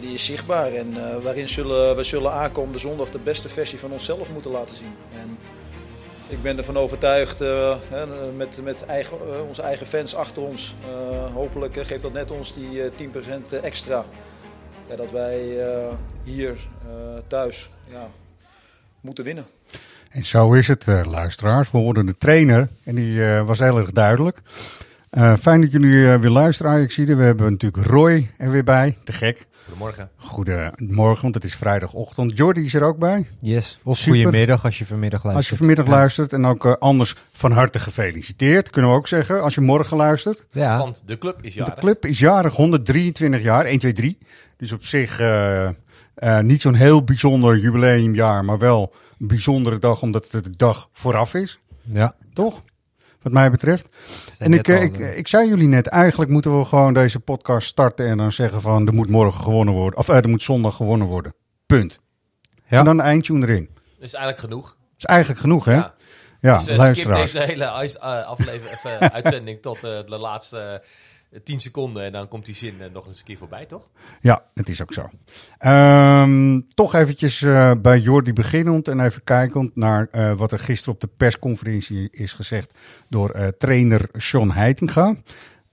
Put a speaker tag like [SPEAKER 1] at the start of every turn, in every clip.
[SPEAKER 1] die is zichtbaar. En eh, waarin zullen we zullen aankomende zondag de beste versie van onszelf moeten laten zien. En ik ben ervan overtuigd, eh, met, met eigen, eh, onze eigen fans achter ons, hopelijk geeft dat net ons die eh, 10% extra. Ja, dat wij hier thuis ja, moeten winnen.
[SPEAKER 2] En zo is het, luisteraars. We hoorden de trainer en die was heel erg duidelijk. Eh, fijn dat jullie eh, weer luisteren, Ajaxide. We hebben natuurlijk Roy er weer bij. Te gek.
[SPEAKER 3] Goedemorgen.
[SPEAKER 2] Goedemorgen, want het is vrijdagochtend. Jordi is er ook bij.
[SPEAKER 4] Yes. Of
[SPEAKER 2] Super.
[SPEAKER 4] goedemiddag als je vanmiddag luistert.
[SPEAKER 2] Als je vanmiddag
[SPEAKER 4] Ja.
[SPEAKER 2] luistert en ook eh, anders van harte gefeliciteerd. Kunnen we ook zeggen, als je morgen luistert.
[SPEAKER 4] Ja.
[SPEAKER 3] Want de club is
[SPEAKER 2] De
[SPEAKER 3] jarig.
[SPEAKER 2] club is jarig, 123 jaar, 1, 2, 3. Dus op zich eh, eh, niet zo'n heel bijzonder jubileumjaar, maar wel een bijzondere dag omdat het de dag vooraf is.
[SPEAKER 4] Ja.
[SPEAKER 2] Toch? Wat mij betreft. En ik, eh, ik, ik zei jullie net, eigenlijk moeten we gewoon deze podcast starten en dan zeggen van er moet morgen gewonnen worden. Of eh, er moet zondag gewonnen worden. Punt.
[SPEAKER 4] Ja.
[SPEAKER 2] En dan een eindje erin. Dat
[SPEAKER 3] is eigenlijk genoeg.
[SPEAKER 2] is eigenlijk genoeg, hè? Ja,
[SPEAKER 3] Ja. dus eh,
[SPEAKER 2] luisteraars.
[SPEAKER 3] deze hele eh, aflevering, even, uitzending tot eh, de laatste eh, 10 seconden. En dan komt die zin eh, nog eens een keer voorbij, toch?
[SPEAKER 2] Ja, het is ook zo. Ehm, toch eventjes eh, bij Jordi beginnend en even kijkend naar eh, wat er gisteren op de persconferentie is gezegd door eh, trainer Sean Heitinga.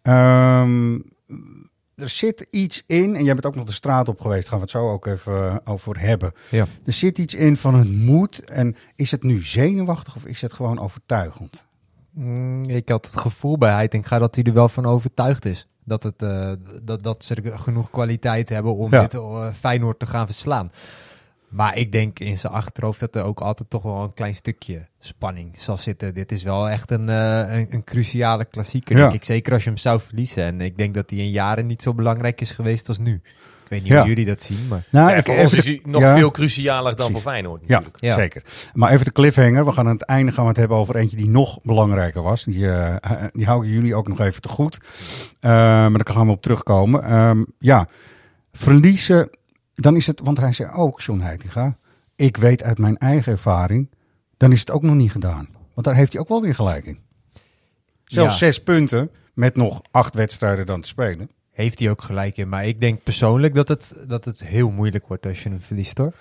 [SPEAKER 2] Ehm, er zit iets in, en jij bent ook nog de straat op geweest, gaan we het zo ook even over hebben.
[SPEAKER 4] Ja.
[SPEAKER 2] Er zit iets in van het moet. En is het nu zenuwachtig of is het gewoon overtuigend?
[SPEAKER 4] Mm, ik had het gevoel bij Heitinga dat hij er wel van overtuigd is. Dat, het, eh, dat, dat ze genoeg kwaliteit hebben om
[SPEAKER 2] Ja.
[SPEAKER 4] dit eh, Feyenoord te gaan verslaan. Maar ik denk in zijn achterhoofd dat er ook altijd toch wel een klein stukje spanning zal zitten. Dit is wel echt een, eh, een, een cruciale klassieker,
[SPEAKER 2] Ja.
[SPEAKER 4] denk ik. Zeker als je hem zou verliezen. En ik denk dat hij in jaren niet zo belangrijk is geweest als nu. Ik weet niet
[SPEAKER 2] Ja.
[SPEAKER 4] hoe jullie dat zien, maar...
[SPEAKER 2] Nou,
[SPEAKER 3] Ja,
[SPEAKER 2] ik-
[SPEAKER 3] voor
[SPEAKER 2] even
[SPEAKER 3] ons is hij nog
[SPEAKER 2] ja.
[SPEAKER 3] veel crucialer dan
[SPEAKER 2] Precies.
[SPEAKER 3] voor Feyenoord
[SPEAKER 2] Ja,
[SPEAKER 3] natuurlijk.
[SPEAKER 4] Ja.
[SPEAKER 2] zeker. Maar even de cliffhanger. We gaan aan het einde gaan we het hebben over eentje die nog belangrijker was. Die, eh, die houden jullie ook nog even te goed. Eh, maar daar gaan we op terugkomen. Ehm, ja, verliezen. Dan is het, want hij zei ook, John Heitinga. Ik weet uit mijn eigen ervaring. Dan is het ook nog niet gedaan. Want daar heeft hij ook wel weer gelijk in. Zelfs
[SPEAKER 4] Ja.
[SPEAKER 2] zes punten met nog acht wedstrijden dan te spelen.
[SPEAKER 4] Heeft hij ook gelijk in. Maar ik denk persoonlijk dat het, dat het heel moeilijk wordt als je hem verliest hoor.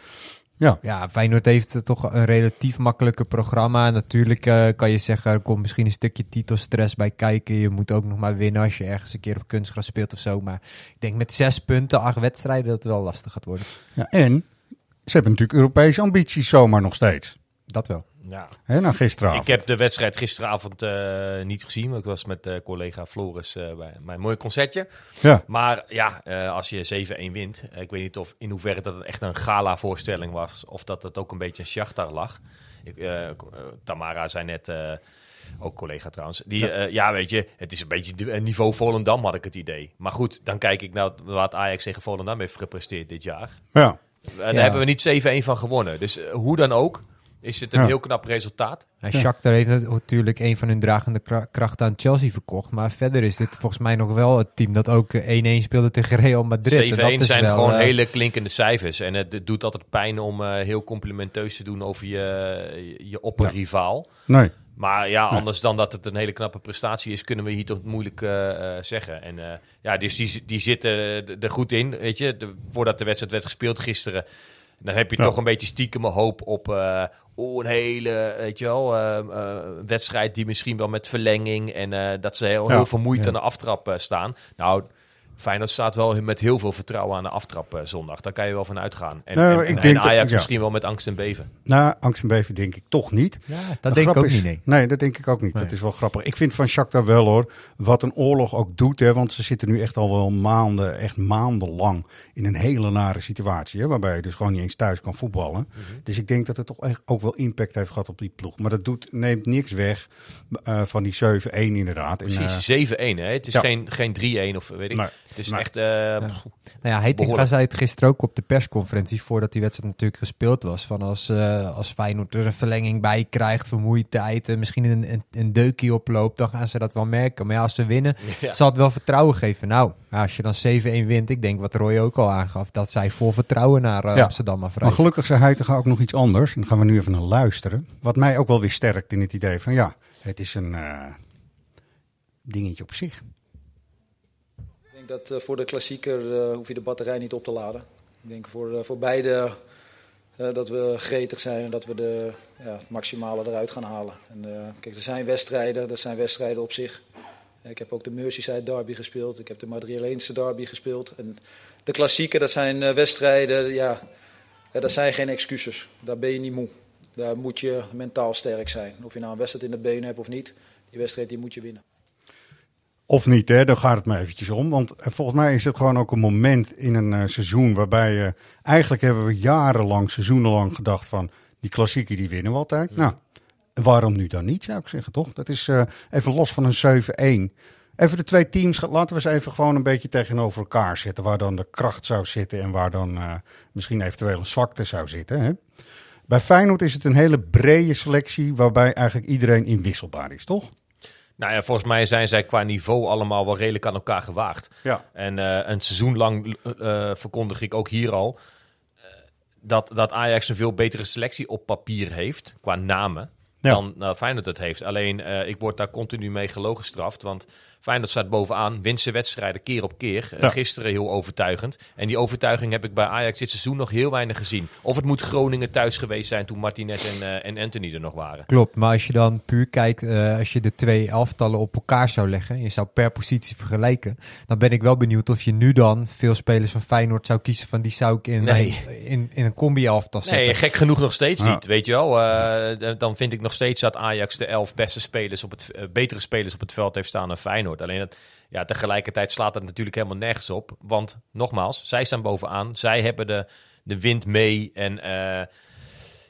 [SPEAKER 2] Ja.
[SPEAKER 4] Ja, Feyenoord heeft toch een relatief makkelijker programma. Natuurlijk eh, kan je zeggen, er komt misschien een stukje titelstress bij kijken. Je moet ook nog maar winnen als je ergens een keer op kunstgras speelt of zo. Maar ik denk met zes punten, acht wedstrijden, dat het wel lastig gaat worden.
[SPEAKER 2] ja. En ze hebben natuurlijk Europese ambities zomaar nog steeds.
[SPEAKER 4] Dat wel.
[SPEAKER 3] Ja.
[SPEAKER 2] Hè, na gisteravond.
[SPEAKER 3] Ik heb de wedstrijd gisteravond eh, niet gezien. want Ik was met eh, collega Floris eh, bij mijn mooi concertje.
[SPEAKER 2] Ja.
[SPEAKER 3] Maar ja, eh, als je 7-1 wint. ik weet niet of in hoeverre dat het echt een gala-voorstelling was. Of dat het ook een beetje een Shakhtar lag. Ik, Tamara zei net, eh, ook collega trouwens. Die, ja. ja, weet je, het is een beetje niveau Volendam had ik het idee. Maar goed, dan kijk ik naar wat Ajax tegen Volendam heeft gepresteerd dit jaar.
[SPEAKER 2] Ja.
[SPEAKER 3] En daar
[SPEAKER 4] Ja.
[SPEAKER 3] hebben we niet 7-1 van gewonnen. Dus hoe dan ook, is het een
[SPEAKER 2] Ja.
[SPEAKER 3] heel knap resultaat.
[SPEAKER 4] En Shakhtar heeft nat- natuurlijk een van hun dragende kra- krachten aan Chelsea verkocht. Maar verder is dit volgens mij nog wel het team dat ook eh, 1-1 speelde tegen Real Madrid. En
[SPEAKER 3] 7-1
[SPEAKER 4] dat is
[SPEAKER 3] zijn
[SPEAKER 4] wel,
[SPEAKER 3] gewoon
[SPEAKER 4] eh,
[SPEAKER 3] hele klinkende cijfers. En het doet altijd pijn om eh, heel complimenteus te doen over je, je opperrivaal.
[SPEAKER 2] Nee.
[SPEAKER 3] Maar ja, anders dan dat het een hele knappe prestatie is, kunnen we hier toch moeilijk eh, eh, zeggen. En eh, ja, dus die, die zitten er goed in, weet je. De- voordat de wedstrijd werd gespeeld gisteren, dan heb je
[SPEAKER 2] Ja.
[SPEAKER 3] toch een beetje stiekem een hoop op eh, oh, een hele, weet je wel, eh, eh, wedstrijd die misschien wel met verlenging en dat ze heel,
[SPEAKER 2] Ja.
[SPEAKER 3] heel vermoeid aan de aftrap staan. Nou, Feyenoord staat wel met heel veel vertrouwen aan de aftrap eh, zondag. Daar kan je wel van uitgaan. En,
[SPEAKER 2] Nou,
[SPEAKER 3] en,
[SPEAKER 2] ik
[SPEAKER 3] en
[SPEAKER 2] denk dat-
[SPEAKER 3] Ajax
[SPEAKER 2] ja.
[SPEAKER 3] misschien wel met angst en beven.
[SPEAKER 2] Nou, angst en beven denk ik toch niet.
[SPEAKER 4] Ja,
[SPEAKER 2] De
[SPEAKER 4] dat denk ik ook
[SPEAKER 2] is-
[SPEAKER 4] niet, nee.
[SPEAKER 2] Nee, dat denk ik ook niet.
[SPEAKER 4] Nee.
[SPEAKER 2] Dat is wel grappig. Ik vind van Shakhtar wel hoor, wat een oorlog ook doet. Hè, want ze zitten nu echt al wel maanden, echt maandenlang in een hele nare situatie. Hè, waarbij je dus gewoon niet eens thuis kan voetballen. Dus ik denk dat het toch echt ook wel impact heeft gehad op die ploeg. Maar dat doet, neemt niks weg eh, van die 7-1 inderdaad. Eh,
[SPEAKER 3] Precies, 7-1 hè. Het is
[SPEAKER 2] ja.
[SPEAKER 3] geen, geen 3-1 of weet ik.
[SPEAKER 2] Nee,
[SPEAKER 3] het is echt... eh,
[SPEAKER 4] Nou ja, Heitinga
[SPEAKER 3] Behoorlijk.
[SPEAKER 4] zei het gisteren ook op de persconferentie voordat die wedstrijd natuurlijk gespeeld was. Van als, eh, als Feyenoord er een verlenging bij krijgt, vermoeidheid en misschien een, een, een deukje oploopt, dan gaan ze dat wel merken. Maar ja, als ze winnen,
[SPEAKER 3] Ja.
[SPEAKER 4] zal het wel vertrouwen geven. Nou, ja, als je dan 7-1 wint, ik denk wat Roy ook al aangaf, dat zij vol vertrouwen naar eh,
[SPEAKER 2] Ja.
[SPEAKER 4] Amsterdam
[SPEAKER 2] Maar
[SPEAKER 4] afreizen.
[SPEAKER 2] gelukkig zei Heitinga ook nog iets anders. En daar gaan we nu even naar luisteren. Wat mij ook wel weer sterkt in het idee van ja, het is een eh, dingetje op zich.
[SPEAKER 1] Dat eh, voor de klassieker eh, hoef je de batterij niet op te laden. Ik denk voor, eh, voor beide dat we gretig zijn en dat we de, ja, het maximale eruit gaan halen. En, kijk, er zijn wedstrijden, dat zijn wedstrijden op zich. Ik heb ook de Merseyside derby gespeeld, ik heb de Madrileense derby gespeeld. En de klassieker, dat zijn wedstrijden, ja, ja, dat zijn geen excuses. Daar ben je niet moe. Daar moet je mentaal sterk zijn. Of je nou een wedstrijd in de benen hebt of niet, die wedstrijd die moet je winnen.
[SPEAKER 2] Of niet, hè? daar gaat het maar eventjes om. Want eh, volgens mij is het gewoon ook een moment in een eh, seizoen waarbij eh, eigenlijk hebben we jarenlang, seizoenenlang gedacht van die klassieker die winnen we altijd. Nou, waarom nu dan niet, zou ik zeggen, toch? Dat is even los van een 7-1. Even de twee teams, laten we ze even gewoon een beetje tegenover elkaar zetten. Waar dan de kracht zou zitten en waar dan misschien eventueel een zwakte zou zitten. Hè? Bij Feyenoord is het een hele brede selectie waarbij eigenlijk iedereen inwisselbaar is, toch?
[SPEAKER 3] Nou ja, volgens mij zijn zij qua niveau allemaal wel redelijk aan elkaar gewaagd.
[SPEAKER 2] Ja.
[SPEAKER 3] En eh, een seizoen lang eh, verkondig ik ook hier al eh, dat, dat Ajax een veel betere selectie op papier heeft, qua namen,
[SPEAKER 2] Ja.
[SPEAKER 3] dan Feyenoord het heeft. Alleen, eh, ik word daar continu mee gelogenstraft, want Feyenoord staat bovenaan, wint zijn wedstrijden keer op keer. Eh,
[SPEAKER 2] Ja.
[SPEAKER 3] Gisteren heel overtuigend. En die overtuiging heb ik bij Ajax dit seizoen nog heel weinig gezien. Of het moet Groningen thuis geweest zijn toen Martinez en, eh, en Anthony er nog waren.
[SPEAKER 4] Klopt, maar als je dan puur kijkt, eh, als je de twee elftallen op elkaar zou leggen, je zou per positie vergelijken, dan ben ik wel benieuwd of je nu dan veel spelers van Feyenoord zou kiezen van die zou ik in,
[SPEAKER 3] Nee.
[SPEAKER 4] mijn- in, in een combi-elftal zetten.
[SPEAKER 3] Nee, gek genoeg nog steeds
[SPEAKER 2] Ja.
[SPEAKER 3] niet. Weet je wel, Eh, dan vind ik nog steeds dat Ajax de elf beste spelers op het, betere spelers op het veld heeft staan dan Feyenoord. Alleen dat, ja, tegelijkertijd slaat dat natuurlijk helemaal nergens op. Want nogmaals, zij staan bovenaan. Zij hebben de, de wind mee. En eh,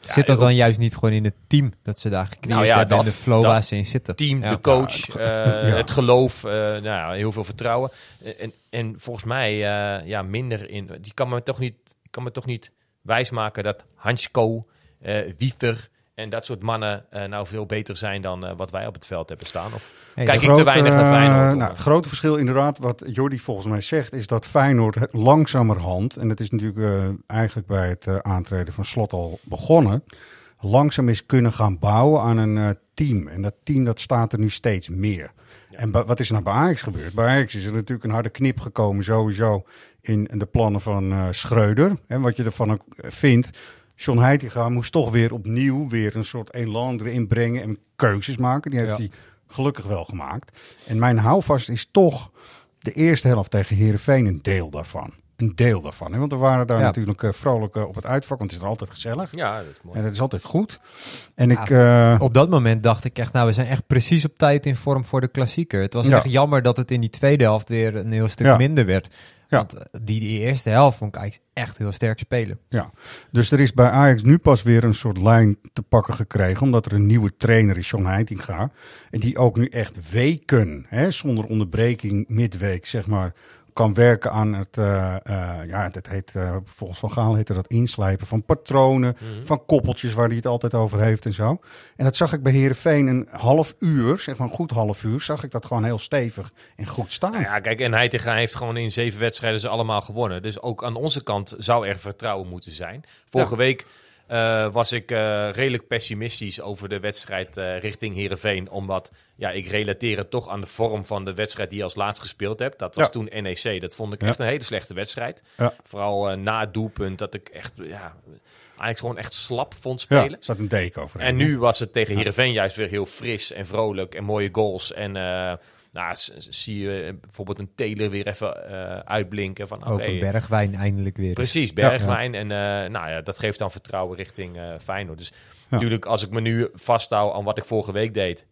[SPEAKER 4] Zit dat dan juist niet gewoon in het team dat ze daar gecreëerd
[SPEAKER 3] Nou ja,
[SPEAKER 4] hebben en de flow waar ze in zitten?
[SPEAKER 3] team,
[SPEAKER 4] Ja.
[SPEAKER 3] de coach, eh,
[SPEAKER 2] ja.
[SPEAKER 3] het geloof, eh, nou ja, heel veel vertrouwen. En, en volgens mij eh, ja, minder in. Die kan me toch niet, kan me toch niet wijsmaken dat Hansko, eh Wieter en dat soort mannen eh, nou veel beter zijn dan eh, wat wij op het veld hebben staan. Of
[SPEAKER 4] Hey,
[SPEAKER 3] kijk ik te weinig naar Feyenoord?
[SPEAKER 2] eh,
[SPEAKER 3] of-
[SPEAKER 2] nou, het grote verschil inderdaad, wat Jordi volgens mij zegt, is dat Feyenoord het langzamerhand, en dat is natuurlijk eh, eigenlijk bij het aantreden van Slot al begonnen, langzaam is kunnen gaan bouwen aan een eh, team. En dat team dat staat er nu steeds meer. En wat is er nou bij Ajax gebeurd? Bij Ajax is er natuurlijk een harde knip gekomen sowieso in de plannen van eh, Schreuder. En wat je ervan ook vindt. John Heitinga moest toch weer opnieuw weer een soort elan erin brengen en keuzes maken. Die heeft
[SPEAKER 4] Ja.
[SPEAKER 2] hij gelukkig wel gemaakt. En mijn houvast is toch de eerste helft tegen Herenveen een deel daarvan. Een deel daarvan. Hè? Want we waren daar
[SPEAKER 4] Ja.
[SPEAKER 2] natuurlijk eh, vrolijk eh, op het uitvak, want het is er altijd gezellig.
[SPEAKER 3] ja, dat is mooi.
[SPEAKER 2] En dat is altijd goed. En
[SPEAKER 4] Ja,
[SPEAKER 2] ik... eh,
[SPEAKER 4] Op dat moment dacht ik echt, nou, we zijn echt precies op tijd in vorm voor de klassieker. Het was
[SPEAKER 2] Ja.
[SPEAKER 4] echt jammer dat het in die tweede helft weer een heel stuk
[SPEAKER 2] Ja.
[SPEAKER 4] minder werd.
[SPEAKER 2] Ja.
[SPEAKER 4] Want eh, die, die eerste helft vond ik eigenlijk echt heel sterk spelen.
[SPEAKER 2] Ja, dus er is bij Ajax nu pas weer een soort lijn te pakken gekregen, omdat er een nieuwe trainer is, John Heitinga. En die ook nu echt weken, hè, zonder onderbreking, midweek, zeg maar, kan werken aan het, eh, eh, ja, dat heet, eh, volgens Van Gaal heette dat inslijpen van patronen,
[SPEAKER 3] Mhm.
[SPEAKER 2] van koppeltjes waar hij het altijd over heeft en zo. En dat zag ik bij Herenveen een half uur, zeg maar een goed half uur, zag ik dat gewoon heel stevig en goed staan.
[SPEAKER 3] Nou ja, kijk, en Heitinga heeft gewoon in zeven wedstrijden ze allemaal gewonnen. Dus ook aan onze kant zou er vertrouwen moeten zijn. Vorige week eh, was ik eh, redelijk pessimistisch over de wedstrijd eh, richting Heerenveen. Omdat, ja, ik relateer het toch aan de vorm van de wedstrijd die je als laatst gespeeld hebt. Dat was
[SPEAKER 2] Ja.
[SPEAKER 3] toen NEC. Dat vond ik
[SPEAKER 2] Ja.
[SPEAKER 3] echt een hele slechte wedstrijd.
[SPEAKER 2] Ja.
[SPEAKER 3] Vooral na het doelpunt dat ik echt, ja, eigenlijk gewoon echt slap vond spelen.
[SPEAKER 2] staat een deken over.
[SPEAKER 3] En nu was het tegen Heerenveen juist weer heel fris en vrolijk en mooie goals. En Nou, zie je eh, bijvoorbeeld een Taylor weer even eh, uitblinken. Van,
[SPEAKER 4] Ook een bergwijn eindelijk weer.
[SPEAKER 3] Precies, Bergwijn. En eh, nou ja, dat geeft dan vertrouwen richting Feyenoord. Dus natuurlijk, als ik me nu vasthoud aan wat ik vorige week deed...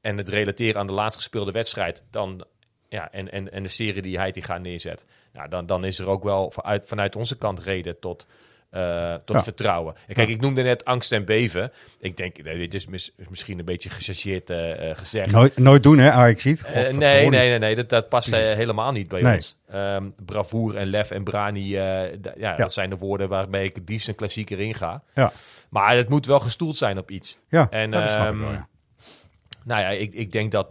[SPEAKER 3] en het relateren aan de laatst gespeelde wedstrijd... Dan, ja, en, en, en de serie die hij die gaat neerzet... Nou, dan, dan is er ook wel vanuit, vanuit onze kant reden tot, eh, tot
[SPEAKER 2] Ja.
[SPEAKER 3] vertrouwen. En kijk, ik noemde net angst en beven. Ik denk, nee, dit is mis- misschien een beetje gechargeerd eh, eh, gezegd.
[SPEAKER 2] Nooit, nooit doen, hè, Ajax ziet.
[SPEAKER 3] Eh, nee, nee, nee, nee, dat, dat past helemaal niet bij
[SPEAKER 2] Nee.
[SPEAKER 3] ons. Ehm bravoer en lef en brani, d- ja, dat zijn de woorden waarmee ik het liefst een klassieker inga.
[SPEAKER 2] Ja.
[SPEAKER 3] Maar het moet wel gestoeld zijn op iets.
[SPEAKER 2] Ja,
[SPEAKER 3] En,
[SPEAKER 2] dat
[SPEAKER 3] ehm,
[SPEAKER 2] wel, ja.
[SPEAKER 3] Nou ja, ik, ik denk dat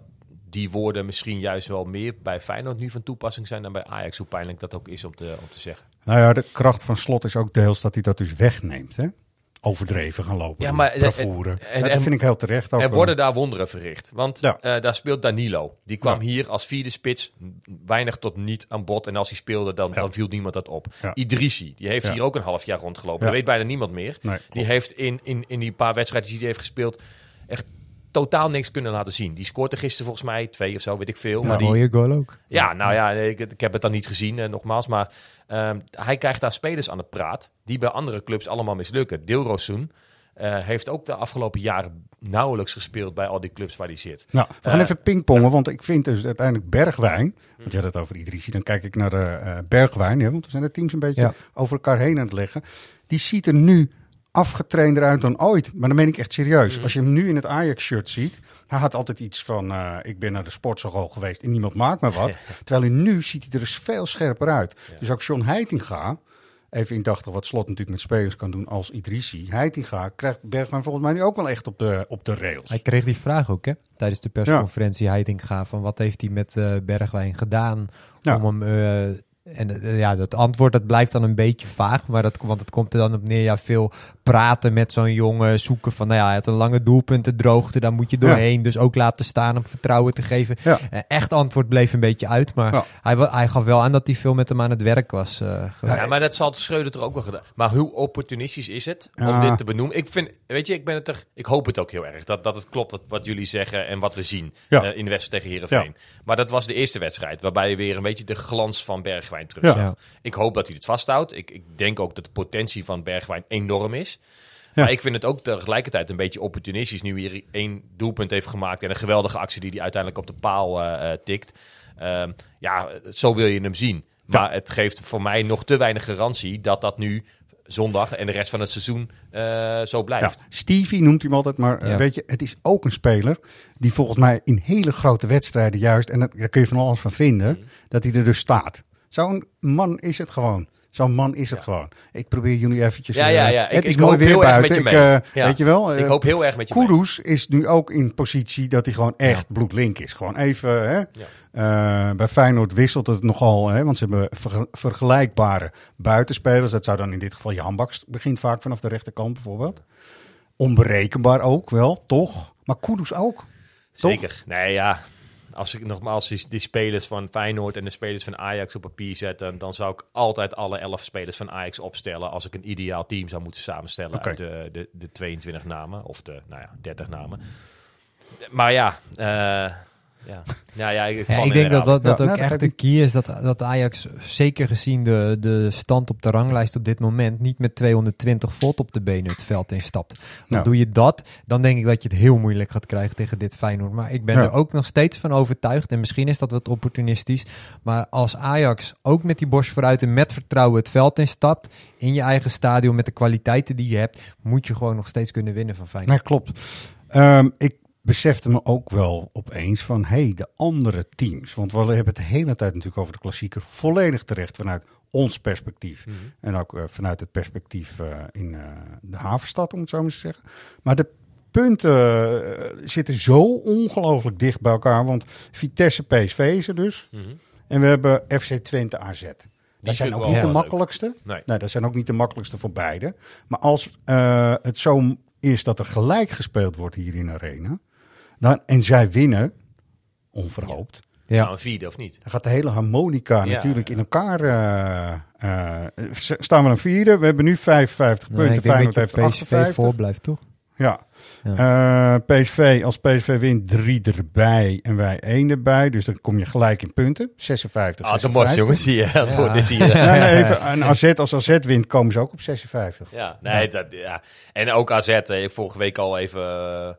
[SPEAKER 3] die woorden misschien juist wel meer bij Feyenoord nu van toepassing zijn dan bij Ajax. Hoe pijnlijk dat ook is om te, om te zeggen.
[SPEAKER 2] Nou ja, de kracht van Slot is ook deels dat hij dat dus wegneemt, hè. Overdreven gaan lopen.
[SPEAKER 3] Ja, maar, en-
[SPEAKER 2] Ja, dat
[SPEAKER 3] en-
[SPEAKER 2] vind ik heel terecht ook
[SPEAKER 3] Er worden daar wonderen verricht. Want
[SPEAKER 2] Ja.
[SPEAKER 3] eh, daar speelt Danilo. Die kwam
[SPEAKER 2] Ja.
[SPEAKER 3] hier als vierde spits weinig tot niet aan bod. En als hij speelde, dan, dan viel niemand dat op.
[SPEAKER 2] Ja.
[SPEAKER 3] Idrissi, die heeft hier ook een half jaar rondgelopen. Dat weet bijna niemand meer.
[SPEAKER 2] Nee,
[SPEAKER 3] Die heeft in, in, in die paar wedstrijden die hij heeft gespeeld... echt totaal niks kunnen laten zien. Die scoorde gisteren volgens mij twee of zo, weet ik veel.
[SPEAKER 4] Ja,
[SPEAKER 3] maar die,
[SPEAKER 4] mooie goal ook.
[SPEAKER 3] ja, nou ja, ik, ik heb het dan niet gezien, eh, nogmaals. Maar ehm, hij krijgt daar spelers aan de praat die bij andere clubs allemaal mislukken. Dilrosun eh heeft ook de afgelopen jaren nauwelijks gespeeld bij al die clubs waar hij zit.
[SPEAKER 2] Nou, we gaan
[SPEAKER 3] Eh,
[SPEAKER 2] even pingpongen, want ik vind dus uiteindelijk Bergwijn. Want je had het over Idrissi, dan kijk ik naar de eh, Bergwijn. Hè, want we zijn de teams een beetje
[SPEAKER 4] Ja.
[SPEAKER 2] over elkaar heen aan het leggen. Die ziet er nu afgetrainder uit dan ooit. Maar dan meen ik echt serieus.
[SPEAKER 3] Mhm.
[SPEAKER 2] Als je hem nu in het Ajax-shirt ziet. Hij had altijd iets van, eh, ik ben naar de sportschool geweest en niemand maakt me wat. Terwijl hij nu ziet hij er dus veel scherper uit. Dus ook John Heitinga, even indachtig wat Slot natuurlijk met spelers kan doen als Idrissi. Heitinga krijgt Bergwijn volgens mij nu ook wel echt op de, op de rails.
[SPEAKER 4] Hij kreeg die vraag ook, hè? Tijdens de persconferentie Heitinga. Van wat heeft hij met eh, Bergwijn gedaan
[SPEAKER 2] Ja.
[SPEAKER 4] om hem... eh, en ja, dat antwoord dat blijft dan een beetje vaag. Maar dat, want het komt er dan op neer. Ja, veel praten met zo'n jongen. Zoeken van, nou ja, hij had een lange doelpunten droogte. Daar moet je doorheen. Dus ook laten staan om vertrouwen te geven.
[SPEAKER 2] Ja.
[SPEAKER 4] Eh, echt antwoord bleef een beetje uit. Maar
[SPEAKER 2] Ja.
[SPEAKER 4] hij, hij gaf wel aan dat hij veel met hem aan het werk was. eh.
[SPEAKER 3] Ja, maar dat zal Schreuder toch ook wel gedaan. Maar hoe opportunistisch is het om dit te benoemen? Ik vind, weet je, ik ben het er, ik hoop het ook heel erg dat, dat het klopt wat, wat jullie zeggen en wat we zien
[SPEAKER 2] Ja.
[SPEAKER 3] eh, in de wedstrijd tegen Herenveen. Maar dat was de eerste wedstrijd waarbij je weer een beetje de glans van Bergwijn terug
[SPEAKER 2] Ja.
[SPEAKER 3] zag. Ik hoop dat hij het vasthoudt. Ik, ik denk ook dat de potentie van Bergwijn enorm is.
[SPEAKER 2] Ja.
[SPEAKER 3] Maar ik vind het ook tegelijkertijd een beetje opportunistisch nu hij één doelpunt heeft gemaakt en een geweldige actie die hij uiteindelijk op de paal eh, eh, tikt. Ehm, ja, zo wil je hem zien. Maar het geeft voor mij nog te weinig garantie dat dat nu zondag en de rest van het seizoen eh, zo
[SPEAKER 2] Ja,
[SPEAKER 3] blijft.
[SPEAKER 2] Stevie noemt hij hem altijd, maar
[SPEAKER 4] Ja.
[SPEAKER 2] weet je, het is ook een speler die volgens mij in hele grote wedstrijden juist, en daar kun je van alles van vinden,
[SPEAKER 3] Mhm.
[SPEAKER 2] dat hij er dus staat. Zo'n man is het gewoon. Zo'n man is het gewoon. Ik probeer jullie eventjes...
[SPEAKER 3] Ja,
[SPEAKER 2] eh,
[SPEAKER 3] ja, ja.
[SPEAKER 2] Het
[SPEAKER 3] Ik-
[SPEAKER 2] is
[SPEAKER 3] ik
[SPEAKER 2] mooi
[SPEAKER 3] hoop
[SPEAKER 2] weer buiten.
[SPEAKER 3] je
[SPEAKER 2] Ik,
[SPEAKER 3] mee.
[SPEAKER 2] eh,
[SPEAKER 3] Ja.
[SPEAKER 2] Weet je wel?
[SPEAKER 3] Ik
[SPEAKER 2] eh,
[SPEAKER 3] hoop heel erg met je mee.
[SPEAKER 2] Kudus is nu ook in positie dat hij gewoon echt bloedlink is. Gewoon even, hè. Bij Feyenoord wisselt het nogal, hè, want ze hebben verge- vergelijkbare buitenspelers. Dat zou dan in dit geval Jan Baks begint vaak vanaf de rechterkant bijvoorbeeld. Onberekenbaar ook wel, toch? Maar Kudus ook.
[SPEAKER 3] Zeker. Nee, ja. Als ik nogmaals die, die spelers van Feyenoord en de spelers van Ajax op papier zet, dan, zou ik altijd alle elf spelers van Ajax opstellen als ik een ideaal team zou moeten samenstellen uit de, de, de 22 namen of de nou ja, 30 namen. Maar ja, eh, ja. Ja, ja, ik,
[SPEAKER 4] Ja, ik denk dat dat, dat
[SPEAKER 2] Ja,
[SPEAKER 4] ook
[SPEAKER 2] nou,
[SPEAKER 4] echt de key is. Dat, dat Ajax, zeker gezien de, de stand op de ranglijst op dit moment, niet met 220 volt op de benen het veld instapt. Want
[SPEAKER 2] Nou.
[SPEAKER 4] doe je dat, dan denk ik dat je het heel moeilijk gaat krijgen tegen dit Feyenoord. Maar ik ben
[SPEAKER 2] Ja.
[SPEAKER 4] er ook nog steeds van overtuigd, en misschien is dat wat opportunistisch, maar als Ajax ook met die borst vooruit en met vertrouwen het veld instapt, in je eigen stadion met de kwaliteiten die je hebt, moet je gewoon nog steeds kunnen winnen van Feyenoord.
[SPEAKER 2] Nee, klopt. Ehm, ik besefte me ook wel opeens van, hé, hey, de andere teams. Want we hebben het de hele tijd natuurlijk over de klassieker. Volledig terecht vanuit ons perspectief.
[SPEAKER 3] Mhm.
[SPEAKER 2] En ook eh, vanuit het perspectief eh, in eh, de havenstad, om het zo maar te zeggen. Maar de punten zitten zo ongelooflijk dicht bij elkaar. Want Vitesse PSV is er dus.
[SPEAKER 3] Mhm.
[SPEAKER 2] En we hebben FC Twente AZ. Dat
[SPEAKER 3] vind
[SPEAKER 2] zijn ook niet de makkelijkste.
[SPEAKER 3] Nee.
[SPEAKER 2] Nee, dat zijn ook niet de makkelijkste voor beide. Maar als het zo is dat er gelijk gespeeld wordt hier in de Arena. Dan, en zij winnen, onverhoopt.
[SPEAKER 4] Ja.
[SPEAKER 3] Nou, een vierde of niet?
[SPEAKER 2] Dan gaat de hele harmonica
[SPEAKER 3] Ja,
[SPEAKER 2] natuurlijk
[SPEAKER 3] ja.
[SPEAKER 2] in elkaar. eh, eh, staan we een vierde. We hebben nu 55
[SPEAKER 4] Nee,
[SPEAKER 2] punten. Feyenoord
[SPEAKER 4] dat
[SPEAKER 2] heeft
[SPEAKER 4] PSV
[SPEAKER 2] 58.
[SPEAKER 4] voor blijft, toch?
[SPEAKER 2] Ja.
[SPEAKER 4] Ja.
[SPEAKER 2] Eh, PSV, als PSV wint, drie erbij en wij één erbij. Dus dan kom je gelijk in punten. 56,
[SPEAKER 3] Ah, dat
[SPEAKER 2] 56.
[SPEAKER 3] was jongens, zie je.
[SPEAKER 4] Ja.
[SPEAKER 3] woord is hier.
[SPEAKER 2] Nee, nee, even, en AZ, als AZ wint, komen ze ook op 56.
[SPEAKER 3] Ja, nee, Dat, ja. En ook AZ, vorige week al even...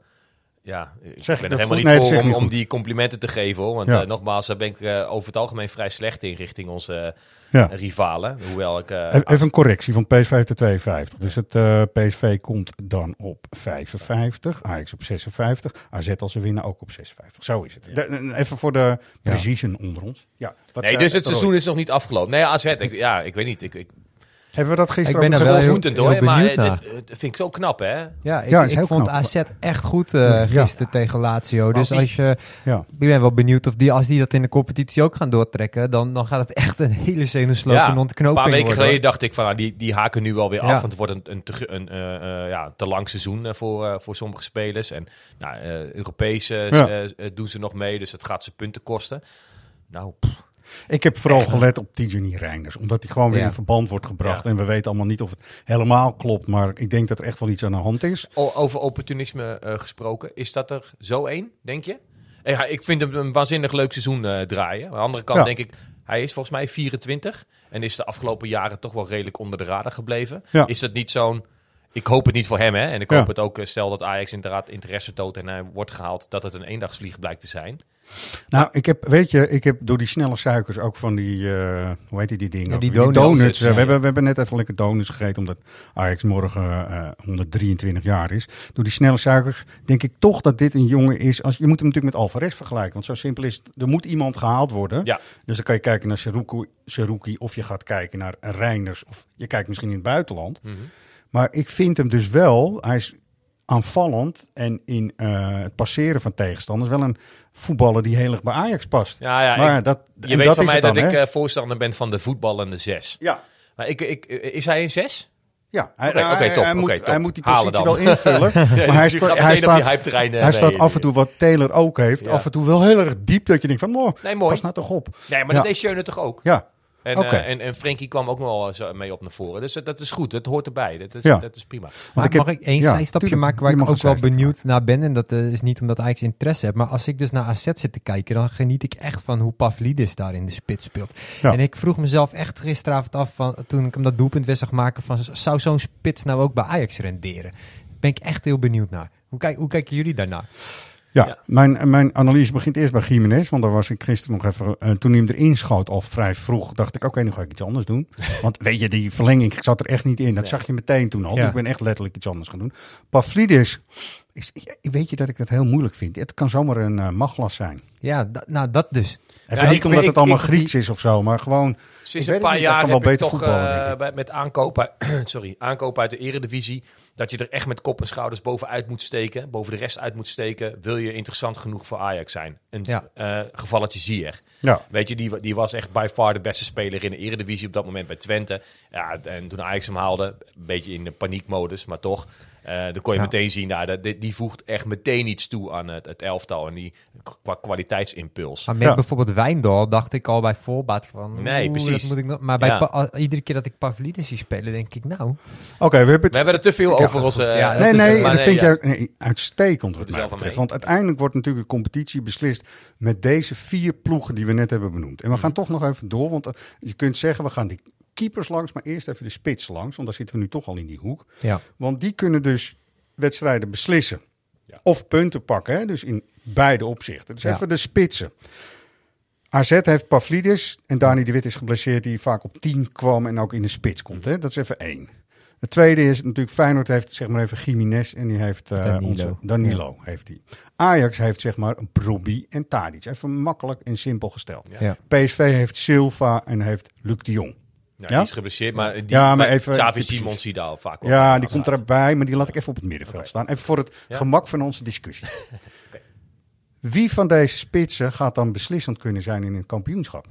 [SPEAKER 3] ja, ik
[SPEAKER 2] Zeg
[SPEAKER 3] ben
[SPEAKER 2] ik
[SPEAKER 3] er helemaal
[SPEAKER 2] goed?
[SPEAKER 3] niet
[SPEAKER 2] Nee,
[SPEAKER 3] voor om, om die complimenten te geven, hoor. Want
[SPEAKER 2] Ja.
[SPEAKER 3] eh, nogmaals, daar ben ik eh, over het algemeen vrij slecht in richting onze
[SPEAKER 2] Ja.
[SPEAKER 3] eh, rivalen. Hoewel ik... eh,
[SPEAKER 2] Even even een correctie van PSV heeft er 52. Dus het eh, PSV komt dan op 55. Ajax op 56. AZ als ze winnen ook op 56. Zo is het. De- even voor de precision onder ons. Ja, wat
[SPEAKER 3] nee, dus het
[SPEAKER 2] Roy?
[SPEAKER 3] seizoen is nog niet afgelopen. Nee, AZ, ik, ja, ik weet niet. Ik, ik,
[SPEAKER 2] Hebben we dat gisteren
[SPEAKER 4] Ik ben
[SPEAKER 2] ook
[SPEAKER 4] daar wel heel-
[SPEAKER 3] hoor, maar
[SPEAKER 4] benieuwd
[SPEAKER 3] eh,
[SPEAKER 4] naar.
[SPEAKER 3] dit, dit vind ik zo knap, hè?
[SPEAKER 4] Ja, ik,
[SPEAKER 2] Ja,
[SPEAKER 4] ik vond
[SPEAKER 2] knap.
[SPEAKER 4] AZ echt goed eh,
[SPEAKER 2] Ja.
[SPEAKER 4] gisteren tegen Lazio. Dus
[SPEAKER 3] die-
[SPEAKER 4] als je,
[SPEAKER 2] Ja.
[SPEAKER 4] ik ben wel benieuwd of die, als die dat in de competitie ook gaan doortrekken, dan, dan gaat het echt een hele zenuwslopende
[SPEAKER 3] een
[SPEAKER 4] ontknoping
[SPEAKER 3] paar weken
[SPEAKER 4] worden.
[SPEAKER 3] geleden dacht ik van, nou, die, die haken nu wel weer af.
[SPEAKER 4] Ja.
[SPEAKER 3] Want het wordt een, een, te, een eh, eh, ja, te lang seizoen eh, voor, eh, voor sommige spelers. En nou, eh Europees eh,
[SPEAKER 2] Ja.
[SPEAKER 3] eh, eh, doen ze nog mee, dus het gaat ze punten kosten. Nou, pff,
[SPEAKER 2] Ik heb vooral gelet op Tijani Reinders. Omdat hij gewoon weer
[SPEAKER 4] Ja.
[SPEAKER 2] in verband wordt gebracht.
[SPEAKER 3] Ja.
[SPEAKER 2] En we weten allemaal niet of het helemaal klopt. Maar ik denk dat er echt wel iets aan de hand is.
[SPEAKER 3] o- over opportunisme eh, gesproken, is dat er zo één, denk je? Eh, Ja, ik vind hem een waanzinnig leuk seizoen eh, draaien. Aan de andere kant
[SPEAKER 2] Ja.
[SPEAKER 3] denk ik, hij is volgens mij 24 en is de afgelopen jaren toch wel redelijk onder de radar gebleven.
[SPEAKER 2] Ja.
[SPEAKER 3] Is dat niet zo'n... Ik hoop het niet voor hem, hè. En ik hoop het ook, stel dat Ajax inderdaad interesse toont en hij wordt gehaald, dat het een eendagsvlieg blijkt te zijn.
[SPEAKER 2] Nou, ik heb, weet je, ik heb door die snelle suikers ook van die, eh, hoe heet die, die dingen?
[SPEAKER 4] Ja, die donuts.
[SPEAKER 3] Ja.
[SPEAKER 2] we, hebben, we hebben net even lekker donuts gegeten, omdat Ajax morgen eh 123 jaar is. Door die snelle suikers denk ik toch dat dit een jongen is. Als, je moet hem natuurlijk met Alvarez vergelijken, want zo simpel is het. Er moet iemand gehaald worden.
[SPEAKER 3] Ja.
[SPEAKER 2] Dus dan kan je kijken naar Seruki, of je gaat kijken naar Reinders, of je kijkt misschien in het buitenland.
[SPEAKER 3] Mhm.
[SPEAKER 2] Maar ik vind hem dus wel, hij is aanvallend en in eh, het passeren van tegenstanders wel een voetballer die heel erg bij Ajax past.
[SPEAKER 3] Ja, ja,
[SPEAKER 2] maar
[SPEAKER 3] ik-
[SPEAKER 2] dat,
[SPEAKER 3] je weet
[SPEAKER 2] dat
[SPEAKER 3] van
[SPEAKER 2] is
[SPEAKER 3] mij
[SPEAKER 2] dan,
[SPEAKER 3] dat ik
[SPEAKER 2] hè?
[SPEAKER 3] eh, voorstander ben van de voetballende zes.
[SPEAKER 2] ja.
[SPEAKER 3] Maar ik, ik, is hij een zes?
[SPEAKER 2] Ja, hij,
[SPEAKER 3] top,
[SPEAKER 2] hij moet, hij moet die positie
[SPEAKER 3] dan.
[SPEAKER 2] wel invullen. maar hij, sta- hij staat,
[SPEAKER 3] eh,
[SPEAKER 2] hij staat af en toe wat Taylor ook heeft.
[SPEAKER 3] Ja.
[SPEAKER 2] Af en toe wel heel erg diep dat je denkt van, oh,
[SPEAKER 3] Nee, mooi.
[SPEAKER 2] pas nou toch op.
[SPEAKER 3] Nee, maar
[SPEAKER 2] Ja.
[SPEAKER 3] dat deed Schöne toch ook?
[SPEAKER 2] Ja,
[SPEAKER 3] En,
[SPEAKER 2] Oké.
[SPEAKER 3] eh, en, en Frenkie kwam ook nog wel zo mee op naar voren. Dus dat, dat is goed, dat hoort erbij. Dat is,
[SPEAKER 2] Ja.
[SPEAKER 3] dat is prima.
[SPEAKER 4] Maar
[SPEAKER 2] ik heb-
[SPEAKER 4] mag ik één
[SPEAKER 2] ja,
[SPEAKER 4] zijstapje
[SPEAKER 2] tuurlijk.
[SPEAKER 4] maken waar ik ook wel benieuwd naar ben? En dat eh, is niet omdat Ajax interesse heeft. Maar als ik dus naar AZ zit te kijken, dan geniet ik echt van hoe Pavlidis daar in de spits speelt.
[SPEAKER 2] Ja.
[SPEAKER 4] En ik vroeg mezelf echt gisteravond af, van, toen ik hem dat doelpunt weer zag maken, van, zou zo'n spits nou ook bij Ajax renderen? Ben ik echt heel benieuwd naar. Hoe, kijk, hoe kijken jullie daarnaar?
[SPEAKER 2] Ja,
[SPEAKER 3] Ja.
[SPEAKER 2] Mijn, mijn analyse begint eerst bij Jiménez. Want daar was ik gisteren nog even. eh, toen hij hem erin schoot, al vrij vroeg, dacht ik: oké, nu ga ik iets anders doen. Want weet je, die verlenging ik zat er echt niet in. Dat zag je meteen toen al.
[SPEAKER 4] Ja.
[SPEAKER 2] Dus ik ben echt letterlijk iets anders gaan doen. Pavlidis, is, weet je dat ik dat heel moeilijk vind? Het kan zomaar een eh maglas zijn.
[SPEAKER 4] Ja, nou dat dus.
[SPEAKER 2] Even
[SPEAKER 3] Ja,
[SPEAKER 2] niet
[SPEAKER 3] ik-
[SPEAKER 2] omdat
[SPEAKER 3] ik-
[SPEAKER 2] het allemaal
[SPEAKER 4] ik-
[SPEAKER 2] Grieks is of zo, maar gewoon.
[SPEAKER 3] Sinds een paar jaar
[SPEAKER 2] kan wel beter
[SPEAKER 3] toch bij- met aankopen, sorry, aankopen uit de eredivisie... dat je er echt met kop en schouders bovenuit moet steken. Boven de rest uit moet steken. Wil je interessant genoeg voor Ajax zijn? Een
[SPEAKER 4] Ja.
[SPEAKER 3] eh, gevalletje Zier.
[SPEAKER 2] Ja,
[SPEAKER 3] Weet je, die, die was echt by far de beste speler in de Eredivisie op dat moment bij Twente. Ja, en toen Ajax hem haalde, een beetje in de paniekmodus, maar toch. Eh dan kon je
[SPEAKER 4] Ja.
[SPEAKER 3] meteen zien, nou, dat, die, die voegt echt meteen iets toe aan het, het elftal. En die qua kwaliteitsimpuls.
[SPEAKER 4] Maar met
[SPEAKER 2] Ja.
[SPEAKER 4] bijvoorbeeld Wijndal dacht ik al bij voorbaat van...
[SPEAKER 3] Nee, precies.
[SPEAKER 4] dat moet ik nog, maar bij
[SPEAKER 3] Ja.
[SPEAKER 4] Pa- al- iedere keer dat ik Pavlidis zie spelen, denk ik nou...
[SPEAKER 2] oké, we hebben het.
[SPEAKER 3] We hebben er te veel over onze...
[SPEAKER 4] Ja,
[SPEAKER 3] eh,
[SPEAKER 2] Nee, nee,
[SPEAKER 3] maar
[SPEAKER 2] dat vind
[SPEAKER 3] ja.
[SPEAKER 2] ik nee, uitstekend wat mij betreft. Want uiteindelijk wordt natuurlijk de competitie beslist met deze vier ploegen die we net hebben benoemd. En we gaan toch nog even door, want eh, je kunt zeggen we gaan die keepers langs, maar eerst even de spits langs, want daar zitten we nu toch al in die hoek.
[SPEAKER 4] Ja.
[SPEAKER 2] Want die kunnen dus wedstrijden beslissen.
[SPEAKER 3] Ja.
[SPEAKER 2] Of punten pakken, hè? dus in beide opzichten. Dus
[SPEAKER 4] Ja.
[SPEAKER 2] even de spitsen. AZ heeft Pavlidis en Dani de Wit is geblesseerd die vaak op 10 kwam en ook in de spits komt. Hè? Dat is even één. Het tweede is natuurlijk Feyenoord heeft zeg maar even Jiménez en die heeft eh,
[SPEAKER 4] Danilo.
[SPEAKER 2] onze Danilo heeft hij. Ajax heeft zeg maar een Brobbey en Tadic. Even makkelijk en simpel gesteld.
[SPEAKER 4] Ja.
[SPEAKER 2] PSV heeft Silva en heeft Luc de Jong.
[SPEAKER 3] Ja,
[SPEAKER 2] Ja?
[SPEAKER 3] die is geblesseerd, maar, die,
[SPEAKER 2] Ja, maar even-
[SPEAKER 3] Xavi
[SPEAKER 2] precies.
[SPEAKER 3] Simons zie je daar vaak wel.
[SPEAKER 2] Ja, die komt erbij, maar die laat ik even op het middenveld staan. Even voor het
[SPEAKER 3] Ja.
[SPEAKER 2] gemak van onze discussie. Wie van deze spitsen gaat dan beslissend kunnen zijn in een kampioenschap?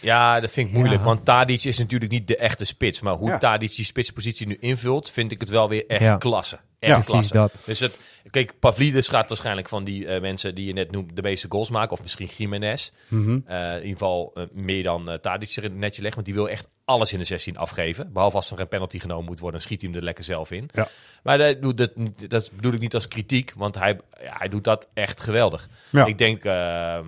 [SPEAKER 3] Ja, dat vind ik moeilijk.
[SPEAKER 4] Ja.
[SPEAKER 3] Want Tadic is natuurlijk niet de echte spits. Maar hoe
[SPEAKER 2] Ja.
[SPEAKER 3] Tadic die spitspositie nu invult, vind ik het wel weer echt
[SPEAKER 4] Ja.
[SPEAKER 3] klasse.
[SPEAKER 2] Ja,
[SPEAKER 3] Echt
[SPEAKER 4] precies
[SPEAKER 3] klasse.
[SPEAKER 4] dat.
[SPEAKER 3] Dus het, kijk, Pavlidis gaat waarschijnlijk van die eh, mensen die je net noemt de meeste goals maken. Of misschien Jiménez.
[SPEAKER 2] Mhm.
[SPEAKER 3] Eh, in ieder geval eh, meer dan uh, Tadic er netje legt. Want die wil echt alles in de 16 afgeven. Behalve als er een penalty genomen moet worden, dan schiet hij hem er lekker zelf in.
[SPEAKER 2] Ja.
[SPEAKER 3] Maar dat, doet dat, dat bedoel ik niet als kritiek, want hij, ja, hij doet dat echt geweldig.
[SPEAKER 2] Ja.
[SPEAKER 3] Ik denk, ehm,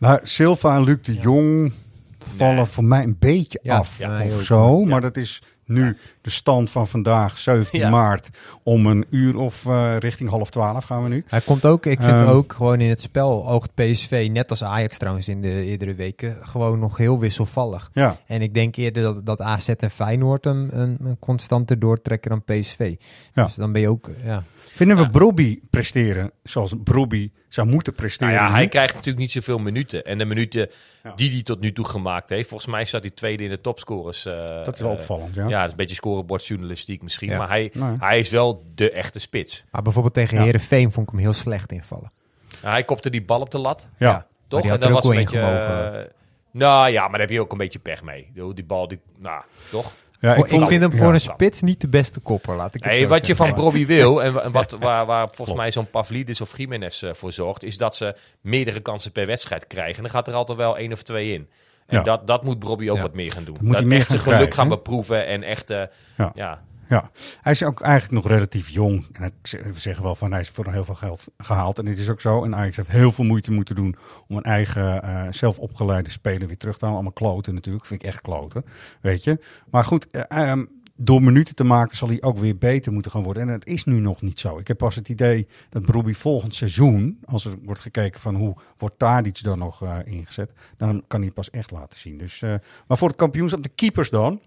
[SPEAKER 2] Maar Silva en Luc de Jong vallen
[SPEAKER 3] Nee.
[SPEAKER 2] voor mij een beetje af of zo. Maar dat is nu de stand van vandaag, 17
[SPEAKER 3] Ja.
[SPEAKER 2] maart. Om een uur of eh, richting half twaalf gaan we nu.
[SPEAKER 4] Hij komt ook, ik vind
[SPEAKER 2] Ehm.
[SPEAKER 4] ook gewoon in het spel, oogt PSV, net als Ajax trouwens in de eerdere weken, gewoon nog heel wisselvallig.
[SPEAKER 2] Ja,
[SPEAKER 4] En ik denk eerder dat, dat AZ en Feyenoord een, een, een constanter doortrekken dan PSV.
[SPEAKER 2] Ja.
[SPEAKER 4] Dus dan ben je ook, ja.
[SPEAKER 2] vinden we. Brobby presteren zoals Brobby zou moeten
[SPEAKER 3] nou
[SPEAKER 2] presteren?
[SPEAKER 3] ja,
[SPEAKER 2] nu?
[SPEAKER 3] hij krijgt natuurlijk niet zoveel minuten. En de minuten
[SPEAKER 2] Ja.
[SPEAKER 3] die hij tot nu toe gemaakt heeft, volgens mij staat hij tweede in de topscorers. eh,
[SPEAKER 2] Dat is wel
[SPEAKER 3] eh,
[SPEAKER 2] opvallend,
[SPEAKER 3] Ja,
[SPEAKER 2] ja.
[SPEAKER 3] dat is een beetje scorebordjournalistiek misschien.
[SPEAKER 4] Ja.
[SPEAKER 3] Maar hij,
[SPEAKER 2] Nee.
[SPEAKER 3] hij is wel de echte spits.
[SPEAKER 4] Maar bijvoorbeeld tegen
[SPEAKER 2] Ja.
[SPEAKER 4] Herenveen vond ik hem heel slecht invallen.
[SPEAKER 3] Nou, hij kopte die bal op de lat.
[SPEAKER 2] Ja.
[SPEAKER 3] Toch?
[SPEAKER 4] die had
[SPEAKER 3] en dat was een beetje. eh, nou ja, maar daar heb je ook een beetje pech mee. Die bal, die, nou, toch?
[SPEAKER 2] Ja,
[SPEAKER 4] ik,
[SPEAKER 2] vond-
[SPEAKER 4] vind hem
[SPEAKER 2] ja.
[SPEAKER 4] voor een spits niet de beste kopper, laat ik het
[SPEAKER 3] wat je van Robbie wil en wa- en wat, waar, waar volgens mij zo'n Pavlidis of Jiménez eh, voor zorgt, is dat ze meerdere kansen per wedstrijd krijgen. En dan gaat er altijd wel één of twee in. En
[SPEAKER 2] Ja.
[SPEAKER 3] dat, dat moet Robbie ook
[SPEAKER 4] Ja.
[SPEAKER 3] wat meer gaan doen.
[SPEAKER 2] moet hij
[SPEAKER 3] Dat
[SPEAKER 2] meer
[SPEAKER 3] echt zijn
[SPEAKER 2] gaan
[SPEAKER 3] geluk
[SPEAKER 2] krijgen,
[SPEAKER 3] gaan beproeven en echt, eh,
[SPEAKER 2] Ja.
[SPEAKER 3] Ja.
[SPEAKER 2] Hij is ook eigenlijk nog relatief jong. En we zeggen wel van hij is voor heel veel geld gehaald. En dit is ook zo. En Ajax heeft heel veel moeite moeten doen om een eigen eh, zelf opgeleide speler weer terug te halen. Allemaal kloten natuurlijk. Vind ik echt kloten. Weet je. Maar goed, eh, ehm, door minuten te maken zal hij ook weer beter moeten gaan worden. En het is nu nog niet zo. Ik heb pas het idee dat Broby volgend seizoen, als er wordt gekeken van hoe wordt Tadic dan nog eh, ingezet, dan kan hij pas echt laten zien. Dus, maar voor het kampioenschap, de keepers dan.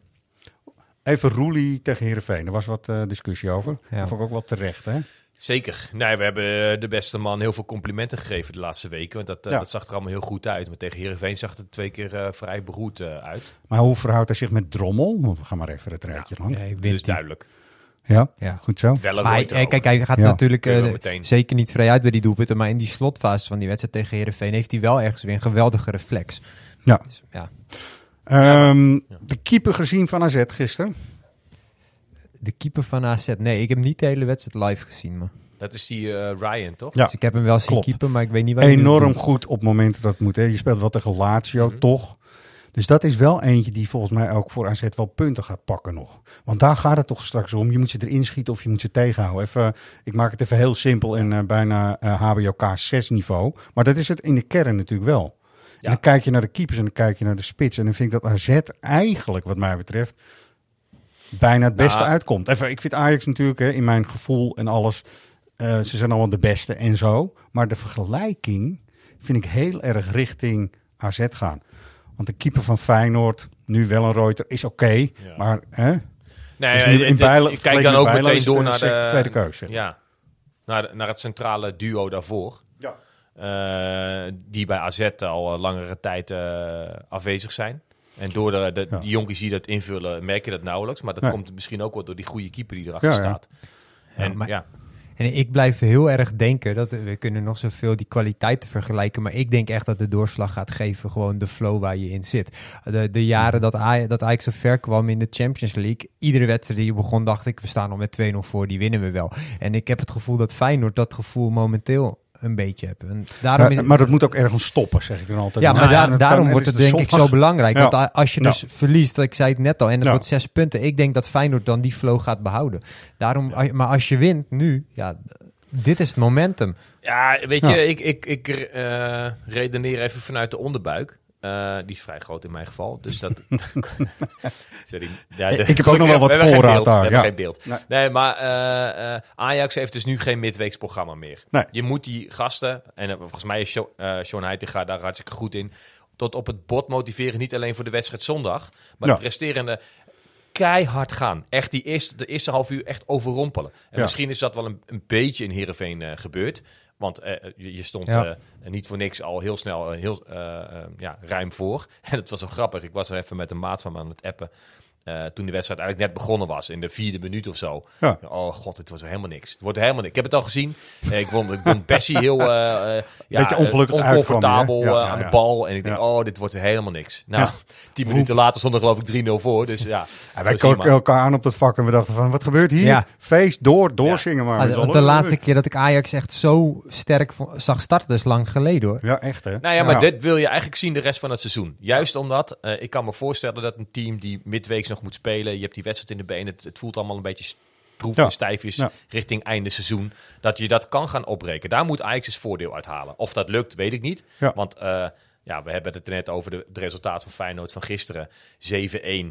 [SPEAKER 2] Even Roelie tegen Heerenveen. Er was wat eh, discussie over.
[SPEAKER 4] Ja.
[SPEAKER 2] Dat vond ik ook wel terecht, hè?
[SPEAKER 3] Zeker. Nee, we hebben eh, de beste man heel veel complimenten gegeven de laatste weken. Want dat, eh,
[SPEAKER 2] Ja.
[SPEAKER 3] dat zag er allemaal heel goed uit. Maar tegen Heerenveen zag het twee keer eh, vrij beroerd eh, uit.
[SPEAKER 2] Maar hoe verhoudt hij zich met Drommel? Want we gaan maar even het rijtje lang.
[SPEAKER 4] Ja, wint
[SPEAKER 3] is
[SPEAKER 4] die.
[SPEAKER 3] duidelijk.
[SPEAKER 2] Ja,
[SPEAKER 4] Ja.
[SPEAKER 2] goed zo.
[SPEAKER 3] Wel
[SPEAKER 4] hij, kijk, hij gaat
[SPEAKER 2] Ja.
[SPEAKER 4] natuurlijk zeker niet vrij uit bij die doelpunten. Maar in die slotfase van die wedstrijd tegen Herenveen heeft hij wel ergens weer een geweldige reflex.
[SPEAKER 2] Ja.
[SPEAKER 4] Dus, ja.
[SPEAKER 2] Ehm, De keeper gezien van AZ gisteren.
[SPEAKER 4] De keeper van AZ. Nee, ik heb niet de hele wedstrijd live gezien. Maar.
[SPEAKER 3] Dat is die eh, Ryan, toch?
[SPEAKER 2] Ja.
[SPEAKER 4] Dus ik heb hem wel zien
[SPEAKER 2] Klopt.
[SPEAKER 4] keeper, maar ik weet niet waar
[SPEAKER 2] Enorm goed op momenten dat het moet. Hè. Je speelt wel tegen Lazio,
[SPEAKER 3] Mhm.
[SPEAKER 2] toch? Dus dat is wel eentje die volgens mij ook voor AZ wel punten gaat pakken nog. Want daar gaat het toch straks om. Je moet ze erin schieten of je moet ze tegenhouden. Even, ik maak het even heel simpel en eh, bijna eh, HBOK 6 niveau. Maar dat is het in de kern natuurlijk wel. En dan kijk je naar de keepers en dan kijk je naar de spits. En dan vind ik dat AZ eigenlijk, wat mij betreft, bijna het beste
[SPEAKER 3] Nou,
[SPEAKER 2] uitkomt. Even, ik vind Ajax natuurlijk, hè, in mijn gevoel en alles, eh, ze zijn allemaal de beste en zo. Maar de vergelijking vind ik heel erg richting AZ gaan. Want de keeper van Feyenoord, nu wel een Reuter, is oké. maar hè,
[SPEAKER 3] Nee,
[SPEAKER 2] Dus nu in
[SPEAKER 3] ik kijk dan ook meteen door naar
[SPEAKER 2] sec-
[SPEAKER 3] de
[SPEAKER 2] tweede keuze.
[SPEAKER 3] Ja, naar, de- naar het centrale duo daarvoor. Eh, die bij AZ al eh, langere tijd eh, afwezig zijn. En door de, de,
[SPEAKER 2] Ja.
[SPEAKER 3] die jonkies die dat invullen, merk je dat nauwelijks. Maar dat
[SPEAKER 2] Nee.
[SPEAKER 3] komt misschien ook wel door die goede keeper die erachter
[SPEAKER 2] Ja,
[SPEAKER 3] staat.
[SPEAKER 4] Ja,
[SPEAKER 3] En
[SPEAKER 4] maar-
[SPEAKER 3] ja,
[SPEAKER 4] En ik blijf heel erg denken dat we kunnen nog zoveel die kwaliteiten vergelijken. Maar ik denk echt dat de doorslag gaat geven. Gewoon de flow waar je in zit. De, de jaren dat, Aj- dat Ajax zo ver kwam in de Champions League. Iedere wedstrijd die begon dacht ik, we staan al met 2-0 voor, die winnen we wel. En ik heb het gevoel dat Feyenoord dat gevoel momenteel een beetje heeft. En daarom is,
[SPEAKER 2] maar, dat moet ook ergens stoppen, zeg ik dan altijd.
[SPEAKER 4] ja,
[SPEAKER 2] Nou
[SPEAKER 4] maar daar-
[SPEAKER 2] dat
[SPEAKER 4] daarom
[SPEAKER 2] kan-
[SPEAKER 4] wordt het
[SPEAKER 2] de
[SPEAKER 4] denk ik zo belangrijk.
[SPEAKER 2] Ja.
[SPEAKER 4] Want als je
[SPEAKER 2] Ja.
[SPEAKER 4] dus verliest, ik zei het net al, en het
[SPEAKER 2] Ja.
[SPEAKER 4] wordt zes punten. Ik denk dat Feyenoord dan die flow gaat behouden. Daarom, Maar als je wint nu, ja, dit is het momentum.
[SPEAKER 3] ja weet
[SPEAKER 2] Ja.
[SPEAKER 3] je, ik, ik, ik eh, redeneer even vanuit de onderbuik. Eh, die is vrij groot in mijn geval. Dus dat. Sorry. Ja, de-
[SPEAKER 2] Ik heb ook nog wel wat voorraad daar,
[SPEAKER 3] We hebben
[SPEAKER 2] ja.
[SPEAKER 3] geen beeld.
[SPEAKER 2] Nee.
[SPEAKER 3] Nee, maar eh, eh, Ajax heeft dus nu geen midweeksprogramma meer.
[SPEAKER 2] Nee.
[SPEAKER 3] Je moet die gasten, en volgens mij is Sean Heitinga daar hartstikke goed in, tot op het bord motiveren. Niet alleen voor de wedstrijd zondag, maar
[SPEAKER 2] Ja.
[SPEAKER 3] de resterende keihard gaan. Echt die eerste, de eerste half uur echt overrompelen. En misschien is dat wel een, een beetje in Heerenveen gebeurd. Want eh, je, je stond
[SPEAKER 4] Ja.
[SPEAKER 3] eh, niet voor niks al heel snel eh, heel, ja, ruim voor. En het was zo grappig. Ik was er even met een maat van me aan het appen. Eh, toen de wedstrijd eigenlijk net begonnen was, in de vierde minuut of zo.
[SPEAKER 2] Ja.
[SPEAKER 3] Oh god, het wordt helemaal niks. Het wordt helemaal niks. Ik heb het al gezien. Eh, ik vond, ik vond Bessie heel eh, ja,
[SPEAKER 2] Beetje ongelukkig uitkwam
[SPEAKER 3] oncomfortabel?
[SPEAKER 2] Ja, ja,
[SPEAKER 3] aan de bal. En ik denk,
[SPEAKER 2] Ja.
[SPEAKER 3] oh, dit wordt helemaal niks. Nou,
[SPEAKER 2] Ja.
[SPEAKER 3] tien minuten later stond er geloof ik 3-0 voor. Dus ja,
[SPEAKER 2] wij
[SPEAKER 3] maar.
[SPEAKER 2] elkaar aan op dat vak en we dachten van, wat gebeurt hier?
[SPEAKER 4] Ja.
[SPEAKER 2] Feest, door, doorzingen maar.
[SPEAKER 4] Maar de, de laatste keer dat ik Ajax echt zo sterk zag starten, dat is lang geleden hoor.
[SPEAKER 2] Ja, echt hè?
[SPEAKER 3] Nou ja, maar dit wil je eigenlijk zien de rest van het seizoen. Juist omdat, eh, ik kan me voorstellen dat een team die midweeks nog moet spelen, je hebt die wedstrijd in de benen, het, het voelt allemaal een beetje stroef
[SPEAKER 2] Ja.
[SPEAKER 3] en stijf is
[SPEAKER 2] Ja.
[SPEAKER 3] richting einde seizoen, dat je dat kan gaan opbreken. Daar moet Ajax eens voordeel uithalen. Of dat lukt, weet ik niet.
[SPEAKER 2] Ja.
[SPEAKER 3] Want eh, ja, we hebben het er net over de, het resultaat van Feyenoord van gisteren.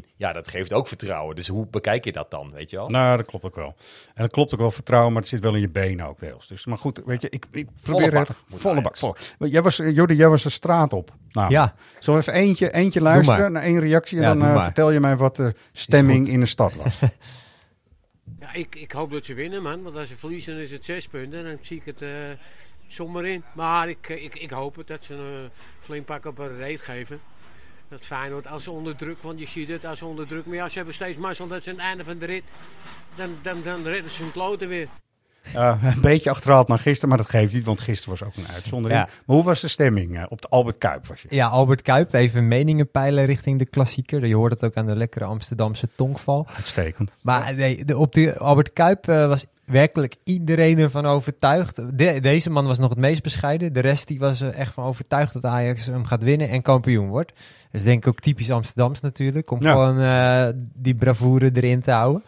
[SPEAKER 3] 7-1. Ja, dat geeft ook vertrouwen. Dus hoe bekijk je dat dan, weet je wel?
[SPEAKER 2] Nou, dat klopt ook wel. En dat klopt ook wel vertrouwen, maar het zit wel in je benen ook deels. Dus, maar goed, weet je, ik, ik
[SPEAKER 3] Volle
[SPEAKER 2] probeer
[SPEAKER 3] bak
[SPEAKER 2] er volle bak. Volle. Want Jij was, eh, Jordi, jij was de straat op. Nou,
[SPEAKER 4] Ja,
[SPEAKER 2] Zullen we even eentje, eentje luisteren naar één reactie en
[SPEAKER 4] Ja,
[SPEAKER 2] dan eh, vertel je mij wat de stemming in de stad was.
[SPEAKER 5] Ja, ik, ik hoop dat ze winnen, man. Want als ze verliezen, dan is het zes punten. Dan zie ik het eh somber in. Maar ik, eh, ik, ik hoop het dat ze een flink pak op een reet geven. Dat Feyenoord als ze onder druk, want je ziet het als ze onder druk. Maar ja, ze hebben steeds mazzel dat ze aan het einde van de rit, dan, dan, dan redden ze hun kloten weer.
[SPEAKER 2] Eh, een beetje achterhaald naar gisteren, maar dat geeft niet, want gisteren was ook een uitzondering.
[SPEAKER 4] Ja.
[SPEAKER 2] Maar hoe was de stemming eh, op de Albert Kuip? Was je?
[SPEAKER 4] ja, Albert Kuip, even meningen peilen richting de klassieker. Je hoort het ook aan de lekkere Amsterdamse tongval.
[SPEAKER 2] Uitstekend.
[SPEAKER 4] Maar nee, de, op de Albert Kuip eh, was werkelijk iedereen ervan overtuigd. De- deze man was nog het meest bescheiden. De rest die was er echt van overtuigd dat Ajax hem gaat winnen en kampioen wordt. Dus denk ik ook typisch Amsterdams natuurlijk. Om
[SPEAKER 2] Ja.
[SPEAKER 4] gewoon eh, die bravoure erin te houden.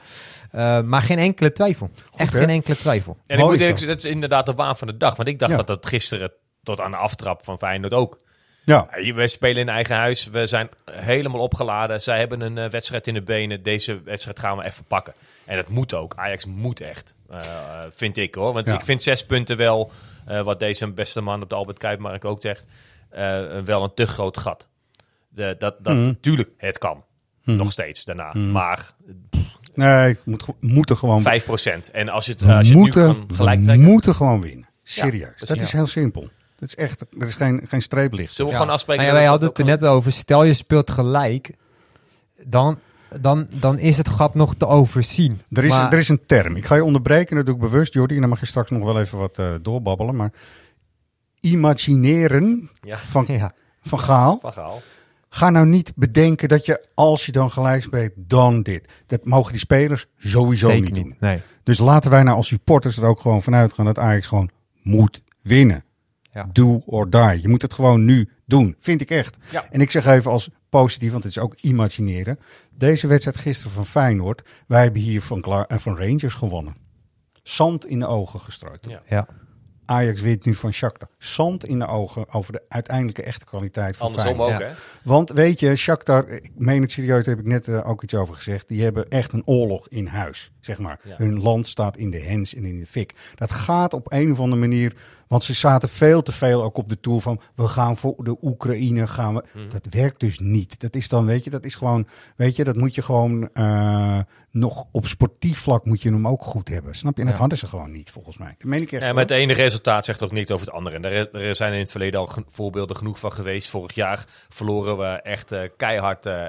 [SPEAKER 4] Eh, maar geen enkele twijfel. Echt
[SPEAKER 2] hè?
[SPEAKER 4] geen enkele twijfel.
[SPEAKER 3] En ik moet eerlijk dat is inderdaad de waan van de dag. Want ik dacht
[SPEAKER 2] Ja.
[SPEAKER 3] dat dat gisteren tot aan de aftrap van Feyenoord ook.
[SPEAKER 2] Ja,
[SPEAKER 3] We spelen in eigen huis. We zijn helemaal opgeladen. Zij hebben een eh, wedstrijd in de benen. Deze wedstrijd gaan we even pakken. En dat moet ook. Ajax moet echt. eh, vind ik hoor. Want
[SPEAKER 2] Ja.
[SPEAKER 3] ik vind zes punten wel, eh, wat deze beste man op de Albert Kuipmarkt ook zegt, wel een te groot gat. De, dat, dat,
[SPEAKER 2] Mhm.
[SPEAKER 3] Tuurlijk, het kan.
[SPEAKER 2] Mhm.
[SPEAKER 3] Nog steeds daarna.
[SPEAKER 2] Mhm.
[SPEAKER 3] Maar
[SPEAKER 2] nee, moet, moeten gewoon
[SPEAKER 3] 5%. En als je het, als je het nu
[SPEAKER 2] moeten,
[SPEAKER 3] kan gelijk trekken.
[SPEAKER 2] moeten gewoon winnen. Serieus. dat is heel simpel. Dat is echt, er is geen, geen streeplicht.
[SPEAKER 3] Zullen we
[SPEAKER 4] Ja.
[SPEAKER 3] gewoon afspreken?
[SPEAKER 4] Nou ja, wij
[SPEAKER 3] het
[SPEAKER 4] hadden het er net over. Stel je speelt gelijk, dan, dan, dan is het gat nog te overzien.
[SPEAKER 2] Er is,
[SPEAKER 4] Maar-
[SPEAKER 2] er is een term. Ik ga je onderbreken, dat doe ik bewust, Jordi. En dan mag je straks nog wel even wat eh, doorbabbelen. Maar imagineren
[SPEAKER 3] Ja.
[SPEAKER 2] van,
[SPEAKER 4] Ja.
[SPEAKER 2] van Gaal.
[SPEAKER 3] Van Gaal.
[SPEAKER 2] Ga nou niet bedenken dat je, als je dan gelijk speelt, dan dit. Dat mogen die spelers sowieso
[SPEAKER 4] Zeker
[SPEAKER 2] niet
[SPEAKER 4] niet.
[SPEAKER 2] doen.
[SPEAKER 4] Nee.
[SPEAKER 2] Dus laten wij nou als supporters er ook gewoon vanuit gaan dat Ajax gewoon moet winnen.
[SPEAKER 4] Ja.
[SPEAKER 2] Do or die. Je moet het gewoon nu doen. Vind ik echt.
[SPEAKER 3] Ja.
[SPEAKER 2] En ik zeg even als positief, want het is ook imagineren. Deze wedstrijd gisteren van Feyenoord. Wij hebben hier van, Kla- en van Rangers gewonnen. Zand in de ogen gestrooid.
[SPEAKER 3] Ja.
[SPEAKER 4] Ja.
[SPEAKER 2] Ajax wint nu van Shakhtar. Zand in de ogen over de uiteindelijke echte kwaliteit van
[SPEAKER 3] Andersom
[SPEAKER 2] Feyenoord.
[SPEAKER 3] ook, hè?
[SPEAKER 2] Want weet je, Shakhtar, ik meen het serieus, daar heb ik net eh, ook iets over gezegd. Die hebben echt een oorlog in huis, zeg maar. Hun land staat in de hens en in de fik. Dat gaat op een of andere manier, want ze zaten veel te veel ook op de tour van... we gaan voor de Oekraïne, gaan we...
[SPEAKER 3] Mhm.
[SPEAKER 2] Dat werkt dus niet. Dat is dan, weet je, dat is gewoon... Weet je, dat moet je gewoon eh, nog op sportief vlak moet je hem ook goed hebben. Snap je? En dat
[SPEAKER 4] Ja.
[SPEAKER 2] hadden ze gewoon niet, volgens mij. Dat meen ik echt.
[SPEAKER 3] Ja,
[SPEAKER 2] hoor.
[SPEAKER 3] maar het ene resultaat zegt ook niks over het andere. En er, er zijn in het verleden al voorbeelden genoeg van geweest. Vorig jaar verloren we echt eh, keihard eh,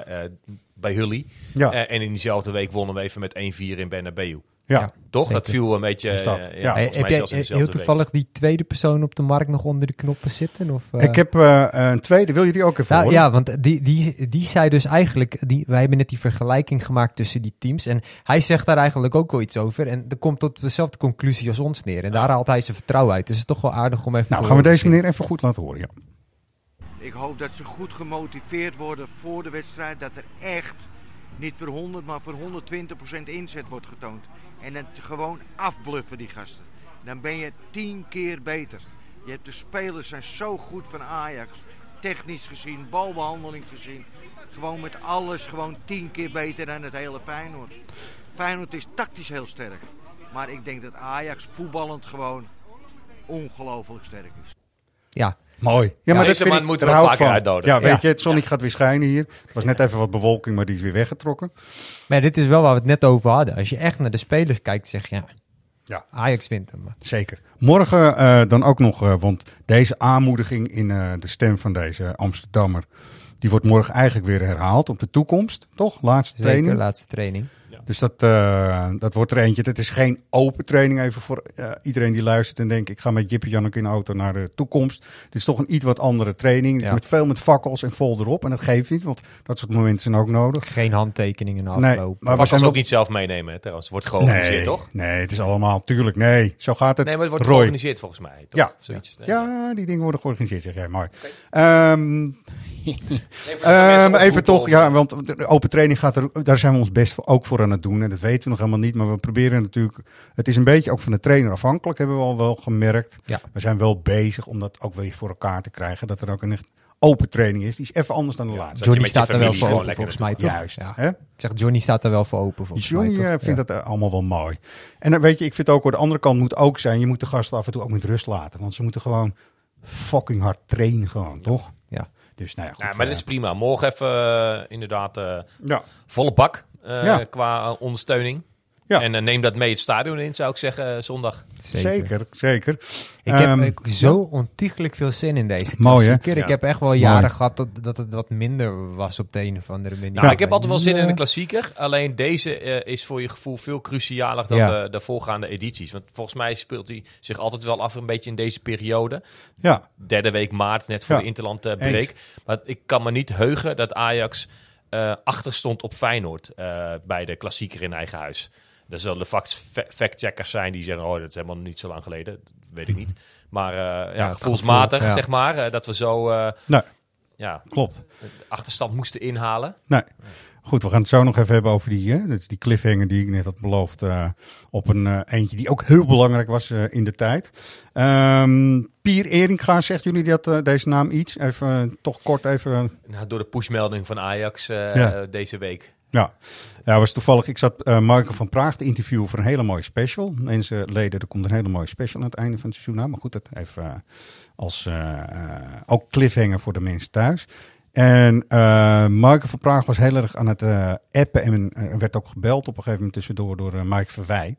[SPEAKER 3] bij Hully.
[SPEAKER 2] ja,
[SPEAKER 3] en in diezelfde week wonnen we even met 1-4 in Bernabeu.
[SPEAKER 2] Ja.
[SPEAKER 4] ja.
[SPEAKER 3] Toch?
[SPEAKER 4] Zeker.
[SPEAKER 3] Dat viel een beetje...
[SPEAKER 2] Is dat?
[SPEAKER 3] eh,
[SPEAKER 2] Ja.
[SPEAKER 4] Hey,
[SPEAKER 3] volgens
[SPEAKER 4] heb
[SPEAKER 3] mij
[SPEAKER 4] jij heel
[SPEAKER 3] week.
[SPEAKER 4] toevallig die tweede persoon op de markt nog onder de knoppen zitten? Of, eh?
[SPEAKER 2] Ik heb eh, een tweede, wil je die ook even
[SPEAKER 4] Nou,
[SPEAKER 2] horen?
[SPEAKER 4] ja, want die, die, die zei dus eigenlijk, die, wij hebben net die vergelijking gemaakt tussen die teams. En hij zegt daar eigenlijk ook wel iets over. En er komt tot dezelfde conclusie als ons neer. En daar haalt hij zijn vertrouwen uit. Dus het is toch wel aardig om even
[SPEAKER 2] Nou,
[SPEAKER 4] te
[SPEAKER 2] gaan we deze meneer even goed laten horen, ja.
[SPEAKER 6] Ik hoop dat ze goed gemotiveerd worden voor de wedstrijd. Dat er echt niet voor 100, maar voor 120% inzet wordt getoond. En het gewoon afbluffen, die gasten. Dan ben je tien keer beter. Je hebt de spelers zijn zo goed van Ajax. Technisch gezien, balbehandeling gezien. Gewoon met alles gewoon tien keer beter dan het hele Feyenoord. Feyenoord is tactisch heel sterk. Maar ik denk dat Ajax voetballend gewoon ongelooflijk sterk is.
[SPEAKER 4] Ja,
[SPEAKER 2] Mooi. Ja,
[SPEAKER 3] Ja,
[SPEAKER 2] maar
[SPEAKER 3] deze
[SPEAKER 2] dat vind
[SPEAKER 3] man
[SPEAKER 2] ik,
[SPEAKER 3] moeten we vaker
[SPEAKER 2] van.
[SPEAKER 3] uitnodigen.
[SPEAKER 2] Ja, weet
[SPEAKER 4] Ja.
[SPEAKER 2] je, het zonnetje gaat weer schijnen hier. Er was net even wat bewolking, maar die is weer weggetrokken.
[SPEAKER 4] maar dit is wel waar we het net over hadden. Als je echt naar de spelers kijkt, zeg je ja,
[SPEAKER 2] Ja.
[SPEAKER 4] Ajax wint hem.
[SPEAKER 2] Zeker. Morgen eh, dan ook nog, eh, want deze aanmoediging in eh, de stem van deze Amsterdammer. Die wordt morgen eigenlijk weer herhaald op de toekomst, toch? Laatste
[SPEAKER 4] Zeker,
[SPEAKER 2] training.
[SPEAKER 4] laatste training.
[SPEAKER 2] Dus dat, eh, dat wordt er eentje. Het is geen open training even voor eh, iedereen die luistert en denkt... ik ga met Jip en Janneke in de auto naar de toekomst. Het is toch een iets wat andere training.
[SPEAKER 4] Ja.
[SPEAKER 2] met veel met fakkels en vol erop. En dat geeft niet, want dat soort momenten zijn ook nodig.
[SPEAKER 4] Geen handtekeningen na
[SPEAKER 2] Nee,
[SPEAKER 4] afloop.
[SPEAKER 2] maar we zijn
[SPEAKER 3] ook niet zelf meenemen, hè, trouwens. Het wordt georganiseerd,
[SPEAKER 2] Nee,
[SPEAKER 3] toch?
[SPEAKER 2] nee, het is allemaal, tuurlijk, nee. Zo gaat het.
[SPEAKER 3] Nee, maar het wordt
[SPEAKER 2] Roy.
[SPEAKER 3] georganiseerd volgens mij. Toch?
[SPEAKER 2] Ja.
[SPEAKER 3] Zoiets. Nee.
[SPEAKER 2] Ja, die dingen worden georganiseerd, zeg jij. Mooi. Ehm,
[SPEAKER 3] mensen
[SPEAKER 2] Ehm, even toch, ja, want de open training gaat er, daar zijn we ons best voor, ook voor aan het doen. En dat weten we nog helemaal niet, maar we proberen natuurlijk, het is een beetje ook van de trainer afhankelijk, hebben we al wel gemerkt.
[SPEAKER 4] Ja.
[SPEAKER 2] We zijn wel bezig om dat ook weer voor elkaar te krijgen, dat er ook een echt open training is. Die is even anders dan de
[SPEAKER 3] Ja,
[SPEAKER 2] laatste.
[SPEAKER 4] Johnny
[SPEAKER 3] je
[SPEAKER 4] staat er wel voor open,
[SPEAKER 3] lekker
[SPEAKER 4] volgens mij, toch?
[SPEAKER 2] Juist.
[SPEAKER 4] Ja.
[SPEAKER 2] Hè?
[SPEAKER 4] Ik zeg, Johnny staat er wel voor open, volgens
[SPEAKER 2] Johnny
[SPEAKER 4] mij.
[SPEAKER 2] eh,
[SPEAKER 4] toch?
[SPEAKER 2] vindt
[SPEAKER 4] Ja.
[SPEAKER 2] dat eh, allemaal wel mooi. En dan weet je, ik vind ook, hoor, de andere kant moet ook zijn, je moet de gasten af en toe ook met rust laten. Want ze moeten gewoon fucking hard trainen gewoon, toch?
[SPEAKER 4] Ja.
[SPEAKER 2] Dus nou ja, goed.
[SPEAKER 3] Ja, maar dat is
[SPEAKER 2] eh,
[SPEAKER 3] prima. Morgen even eh, inderdaad eh,
[SPEAKER 2] ja.
[SPEAKER 3] volle bak eh,
[SPEAKER 2] Ja.
[SPEAKER 3] qua eh, ondersteuning.
[SPEAKER 2] Ja.
[SPEAKER 3] En eh, neem dat mee het stadion in, zou ik zeggen, eh, zondag.
[SPEAKER 2] Zeker, zeker.
[SPEAKER 4] Ik heb
[SPEAKER 2] Ehm,
[SPEAKER 4] zo ontiegelijk veel zin in deze
[SPEAKER 2] Mooi, hè?
[SPEAKER 4] klassieker. Ik
[SPEAKER 3] Ja.
[SPEAKER 4] heb echt wel jaren gehad dat, dat het wat minder was op de een of andere manier.
[SPEAKER 3] Nou, ik heb altijd wel zin in een klassieker. Alleen deze eh, is voor je gevoel veel crucialer dan
[SPEAKER 4] Ja.
[SPEAKER 3] de, de voorgaande edities. Want volgens mij speelt hij zich altijd wel af een beetje in deze periode.
[SPEAKER 2] Ja,
[SPEAKER 3] Derde week maart, net voor
[SPEAKER 2] Ja.
[SPEAKER 3] de Interland eh, break. Maar ik kan me niet heugen dat Ajax eh achter stond op Feyenoord eh, bij de klassieker in eigen huis. Er zullen fact- fa- fact-checkers zijn die zeggen, oh, dat is helemaal niet zo lang geleden. Dat weet ik niet. Maar eh, ja, gevoelsmatig,
[SPEAKER 4] ja.
[SPEAKER 3] zeg maar, dat we zo
[SPEAKER 2] nee,
[SPEAKER 3] ja,
[SPEAKER 2] klopt.
[SPEAKER 3] de achterstand moesten inhalen.
[SPEAKER 2] Nee. Goed, we gaan het zo nog even hebben over die, hè, dat is die cliffhanger die ik net had beloofd. eh, op een eh, eentje die ook heel belangrijk was eh, in de tijd. Ehm Pier Eringa, zegt jullie dat, deze naam iets? Even toch kort even.
[SPEAKER 3] Nou, door de pushmelding van Ajax
[SPEAKER 2] Ja.
[SPEAKER 3] deze week.
[SPEAKER 2] Ja, ja was toevallig. Ik zat eh Marco van Praag te interviewen voor een hele mooie special. Mensen leden, er komt een hele mooie special aan het einde van het seizoen. aan. Maar goed, dat even als ook cliffhanger voor de mensen thuis. En eh Marco van Praag was heel erg aan het eh, appen en eh, werd ook gebeld op een gegeven moment tussendoor door eh, Mike Verwij.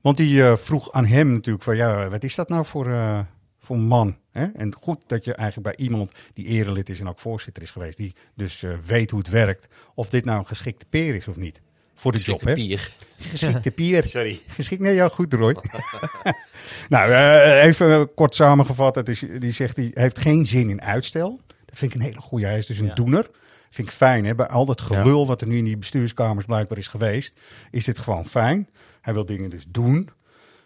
[SPEAKER 2] Want die eh, vroeg aan hem natuurlijk van, ja, wat is dat nou voor, eh, voor man? Hè? En goed dat je eigenlijk bij iemand die erelid is en ook voorzitter is geweest, die dus eh, weet hoe het werkt, of dit nou een geschikte peer is of niet. Voor de job, hè?
[SPEAKER 3] Pier.
[SPEAKER 2] Geschikte peer.
[SPEAKER 3] Sorry.
[SPEAKER 2] Geschikt, nee, ja, goed, Roy. nou, eh, even kort samengevat. Het is, die zegt, hij heeft geen zin in uitstel. Dat vind ik een hele goede. Hij is dus een
[SPEAKER 3] Ja.
[SPEAKER 2] doener. Vind ik fijn, hè? Bij al dat gelul wat er nu in die bestuurskamers blijkbaar is geweest, is dit gewoon fijn. Hij wil dingen dus doen.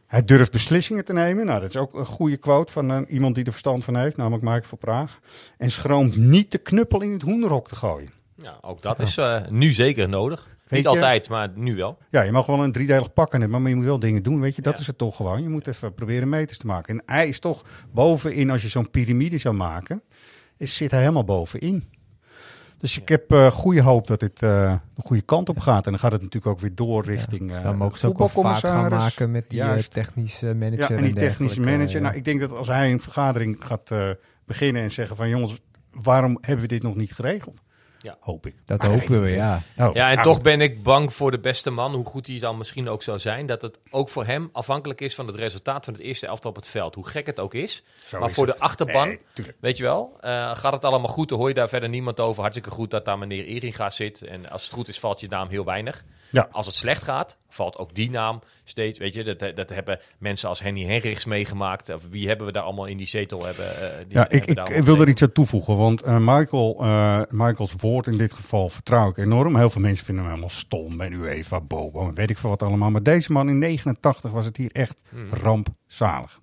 [SPEAKER 2] Hij durft beslissingen te nemen. Nou, dat is ook een goede quote van eh, iemand die er verstand van heeft, namelijk Mark van Praag. En schroomt niet de knuppel in het hoenderhok te gooien.
[SPEAKER 3] Ja, ook dat is eh, nu zeker nodig. niet
[SPEAKER 2] je-
[SPEAKER 3] altijd, maar nu wel.
[SPEAKER 2] Ja, je mag wel een driedelig pak aan hebben, maar je moet wel dingen doen. Weet je, dat
[SPEAKER 3] Ja.
[SPEAKER 2] is het toch gewoon. Je moet even proberen meters te maken. En hij is toch bovenin, als je zo'n piramide zou maken, is, zit hij helemaal bovenin. Dus ik heb eh goede hoop dat dit eh de goede kant op gaat. En dan gaat het natuurlijk ook weer door richting eh
[SPEAKER 4] Dan mogen ze ook vaart gaan maken met die eh,
[SPEAKER 2] Juist.
[SPEAKER 4] technische manager.
[SPEAKER 2] Ja, en die technische manager.
[SPEAKER 4] ja.
[SPEAKER 2] Nou, ik denk dat als hij een vergadering gaat eh, beginnen en zeggen van jongens, waarom hebben we dit nog niet geregeld?
[SPEAKER 3] Ja.
[SPEAKER 2] Hoop ik.
[SPEAKER 4] dat
[SPEAKER 2] Maar
[SPEAKER 4] hopen we, ja.
[SPEAKER 2] Nou,
[SPEAKER 3] Ja, en
[SPEAKER 2] nou,
[SPEAKER 3] toch
[SPEAKER 2] goed.
[SPEAKER 3] ben ik bang voor de beste man, hoe goed hij dan misschien ook zou zijn. Dat het ook voor hem afhankelijk is van het resultaat van het eerste elftal op het veld. Hoe gek het ook is.
[SPEAKER 2] Zo
[SPEAKER 3] maar
[SPEAKER 2] is
[SPEAKER 3] voor
[SPEAKER 2] het.
[SPEAKER 3] de achterban,
[SPEAKER 2] Nee,
[SPEAKER 3] weet je wel, eh, gaat het allemaal goed, dan hoor je daar verder niemand over. Hartstikke goed dat daar meneer Eringa zit. En als het goed is, valt je naam heel weinig.
[SPEAKER 2] Ja.
[SPEAKER 3] Als het slecht gaat, valt ook die naam steeds. Weet je, dat, dat hebben mensen als Henny Henrichs meegemaakt. Of wie hebben we daar allemaal in die zetel hebben? eh, die
[SPEAKER 2] Ja, ik,
[SPEAKER 3] hebben
[SPEAKER 2] ik,
[SPEAKER 3] daar
[SPEAKER 2] ik
[SPEAKER 3] allemaal
[SPEAKER 2] wil er iets aan toevoegen. Want eh, Michael, eh, Michaels woord in dit geval vertrouw ik enorm. Heel veel mensen vinden hem helemaal stom. En UEFA, Bobo, en weet ik veel wat allemaal. Maar deze man in 89 was het hier echt
[SPEAKER 3] Hmm.
[SPEAKER 2] rampzalig.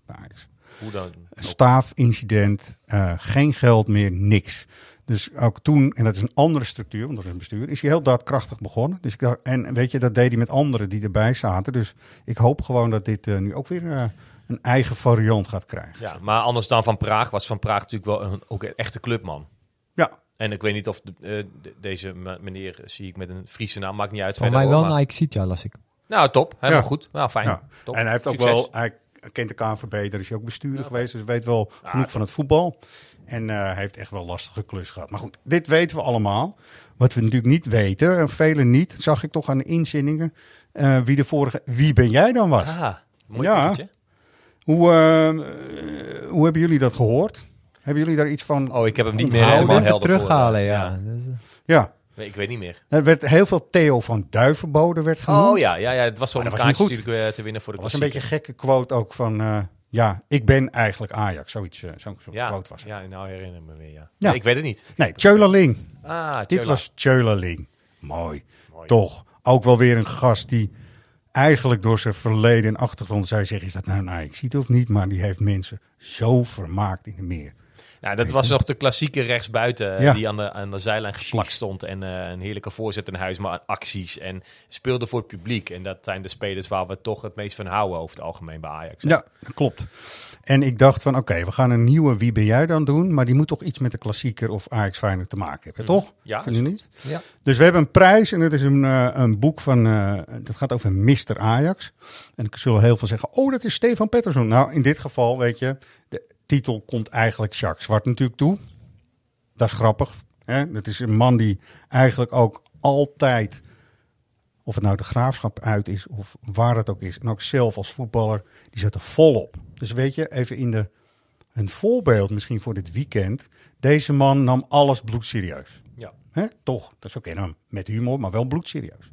[SPEAKER 3] Hoe dan?
[SPEAKER 2] Staafincident, geen geld meer, niks. Dus ook toen, en dat is een andere structuur, want dat is een bestuur, is hij heel daadkrachtig begonnen. Dus ik dacht, en weet je, dat deed hij met anderen die erbij zaten. Dus ik hoop gewoon dat dit eh, nu ook weer eh, een eigen variant gaat krijgen.
[SPEAKER 3] Ja, maar anders dan Van Praag was Van Praag natuurlijk wel een, ook een echte clubman.
[SPEAKER 2] Ja,
[SPEAKER 3] En ik weet niet of de, eh, de- deze meneer zie ik met een Friese naam, maakt niet uit.
[SPEAKER 4] Van mij wel
[SPEAKER 3] maar-
[SPEAKER 4] Nike Sitja, las ik.
[SPEAKER 3] Nou, top. Helemaal
[SPEAKER 2] Ja.
[SPEAKER 3] goed. Nou, fijn.
[SPEAKER 2] Ja.
[SPEAKER 3] Top.
[SPEAKER 2] En hij heeft ook wel, hij kent de KNVB, daar is hij ook bestuurder
[SPEAKER 3] Ja,
[SPEAKER 2] geweest, dus weet wel genoeg
[SPEAKER 3] top.
[SPEAKER 2] van het voetbal. En eh, hij heeft echt wel lastige klus gehad. Maar goed, dit weten we allemaal. Wat we natuurlijk niet weten, en velen niet, zag ik toch aan de inzinningen, eh, wie de vorige, wie ben jij dan was.
[SPEAKER 3] Ah, mooi
[SPEAKER 2] Ja. Hoe, eh, hoe hebben jullie dat gehoord? Hebben jullie daar iets van?
[SPEAKER 3] Oh, ik heb hem niet meer helemaal helder voor,
[SPEAKER 4] terughalen,
[SPEAKER 3] eh,
[SPEAKER 4] ja. Dus,
[SPEAKER 2] Ja,
[SPEAKER 3] Nee, Ik weet niet meer.
[SPEAKER 2] er werd heel veel Theo van Duivenbode werd genoemd.
[SPEAKER 3] Oh ja, ja, ja, het was wel een
[SPEAKER 2] dat was niet
[SPEAKER 3] kaartje
[SPEAKER 2] goed.
[SPEAKER 3] natuurlijk te winnen voor de
[SPEAKER 2] Dat was een beetje een gekke quote ook van, eh, ja, ik ben eigenlijk Ajax. Zoiets, eh, zo'n soort
[SPEAKER 3] Ja,
[SPEAKER 2] was het.
[SPEAKER 3] ja, nou herinner ik me weer, ja.
[SPEAKER 2] Ja.
[SPEAKER 3] Ik weet het niet.
[SPEAKER 2] Nee, Tjölaling.
[SPEAKER 3] Ah,
[SPEAKER 2] Dit was Tjölaling. Mooi.
[SPEAKER 3] Mooi.
[SPEAKER 2] Toch. Ook wel weer een gast die eigenlijk door zijn verleden en achtergrond zou je zeggen, is dat nou een Ajax ziet of niet? Maar die heeft mensen zo vermaakt in de meer.
[SPEAKER 3] Ja, dat was nog de klassieke rechtsbuiten eh,
[SPEAKER 2] Ja.
[SPEAKER 3] die aan de, aan de zijlijn geplakt stond. En eh, een heerlijke voorzet in huis, maar acties. En speelde voor het publiek. En dat zijn de spelers waar we toch het meest van houden over het algemeen bij Ajax.
[SPEAKER 2] Ja, klopt. En ik dacht van, oké, we gaan een nieuwe Wie ben jij dan doen? Maar die moet toch iets met de klassieker of Ajax Feyenoord te maken hebben, toch?
[SPEAKER 3] Ja,
[SPEAKER 2] Vind je niet?
[SPEAKER 4] Ja.
[SPEAKER 2] Dus we hebben een prijs en het is een, eh, een boek van, eh, dat gaat over Mr. Ajax. En ik zullen heel veel zeggen, oh, dat is Stefan Pettersson. Nou, in dit geval, weet je, de titel komt eigenlijk Jacques Zwart natuurlijk toe. Dat is grappig. Hè? Dat is een man die eigenlijk ook altijd, of het nou de graafschap uit is of waar het ook is, en ook zelf als voetballer, die zet er volop. Dus weet je, even in de, een voorbeeld misschien voor dit weekend. Deze man nam alles bloedserieus.
[SPEAKER 3] Ja.
[SPEAKER 2] Hè? Toch, dat is oké, nou, met humor, maar wel bloedserieus.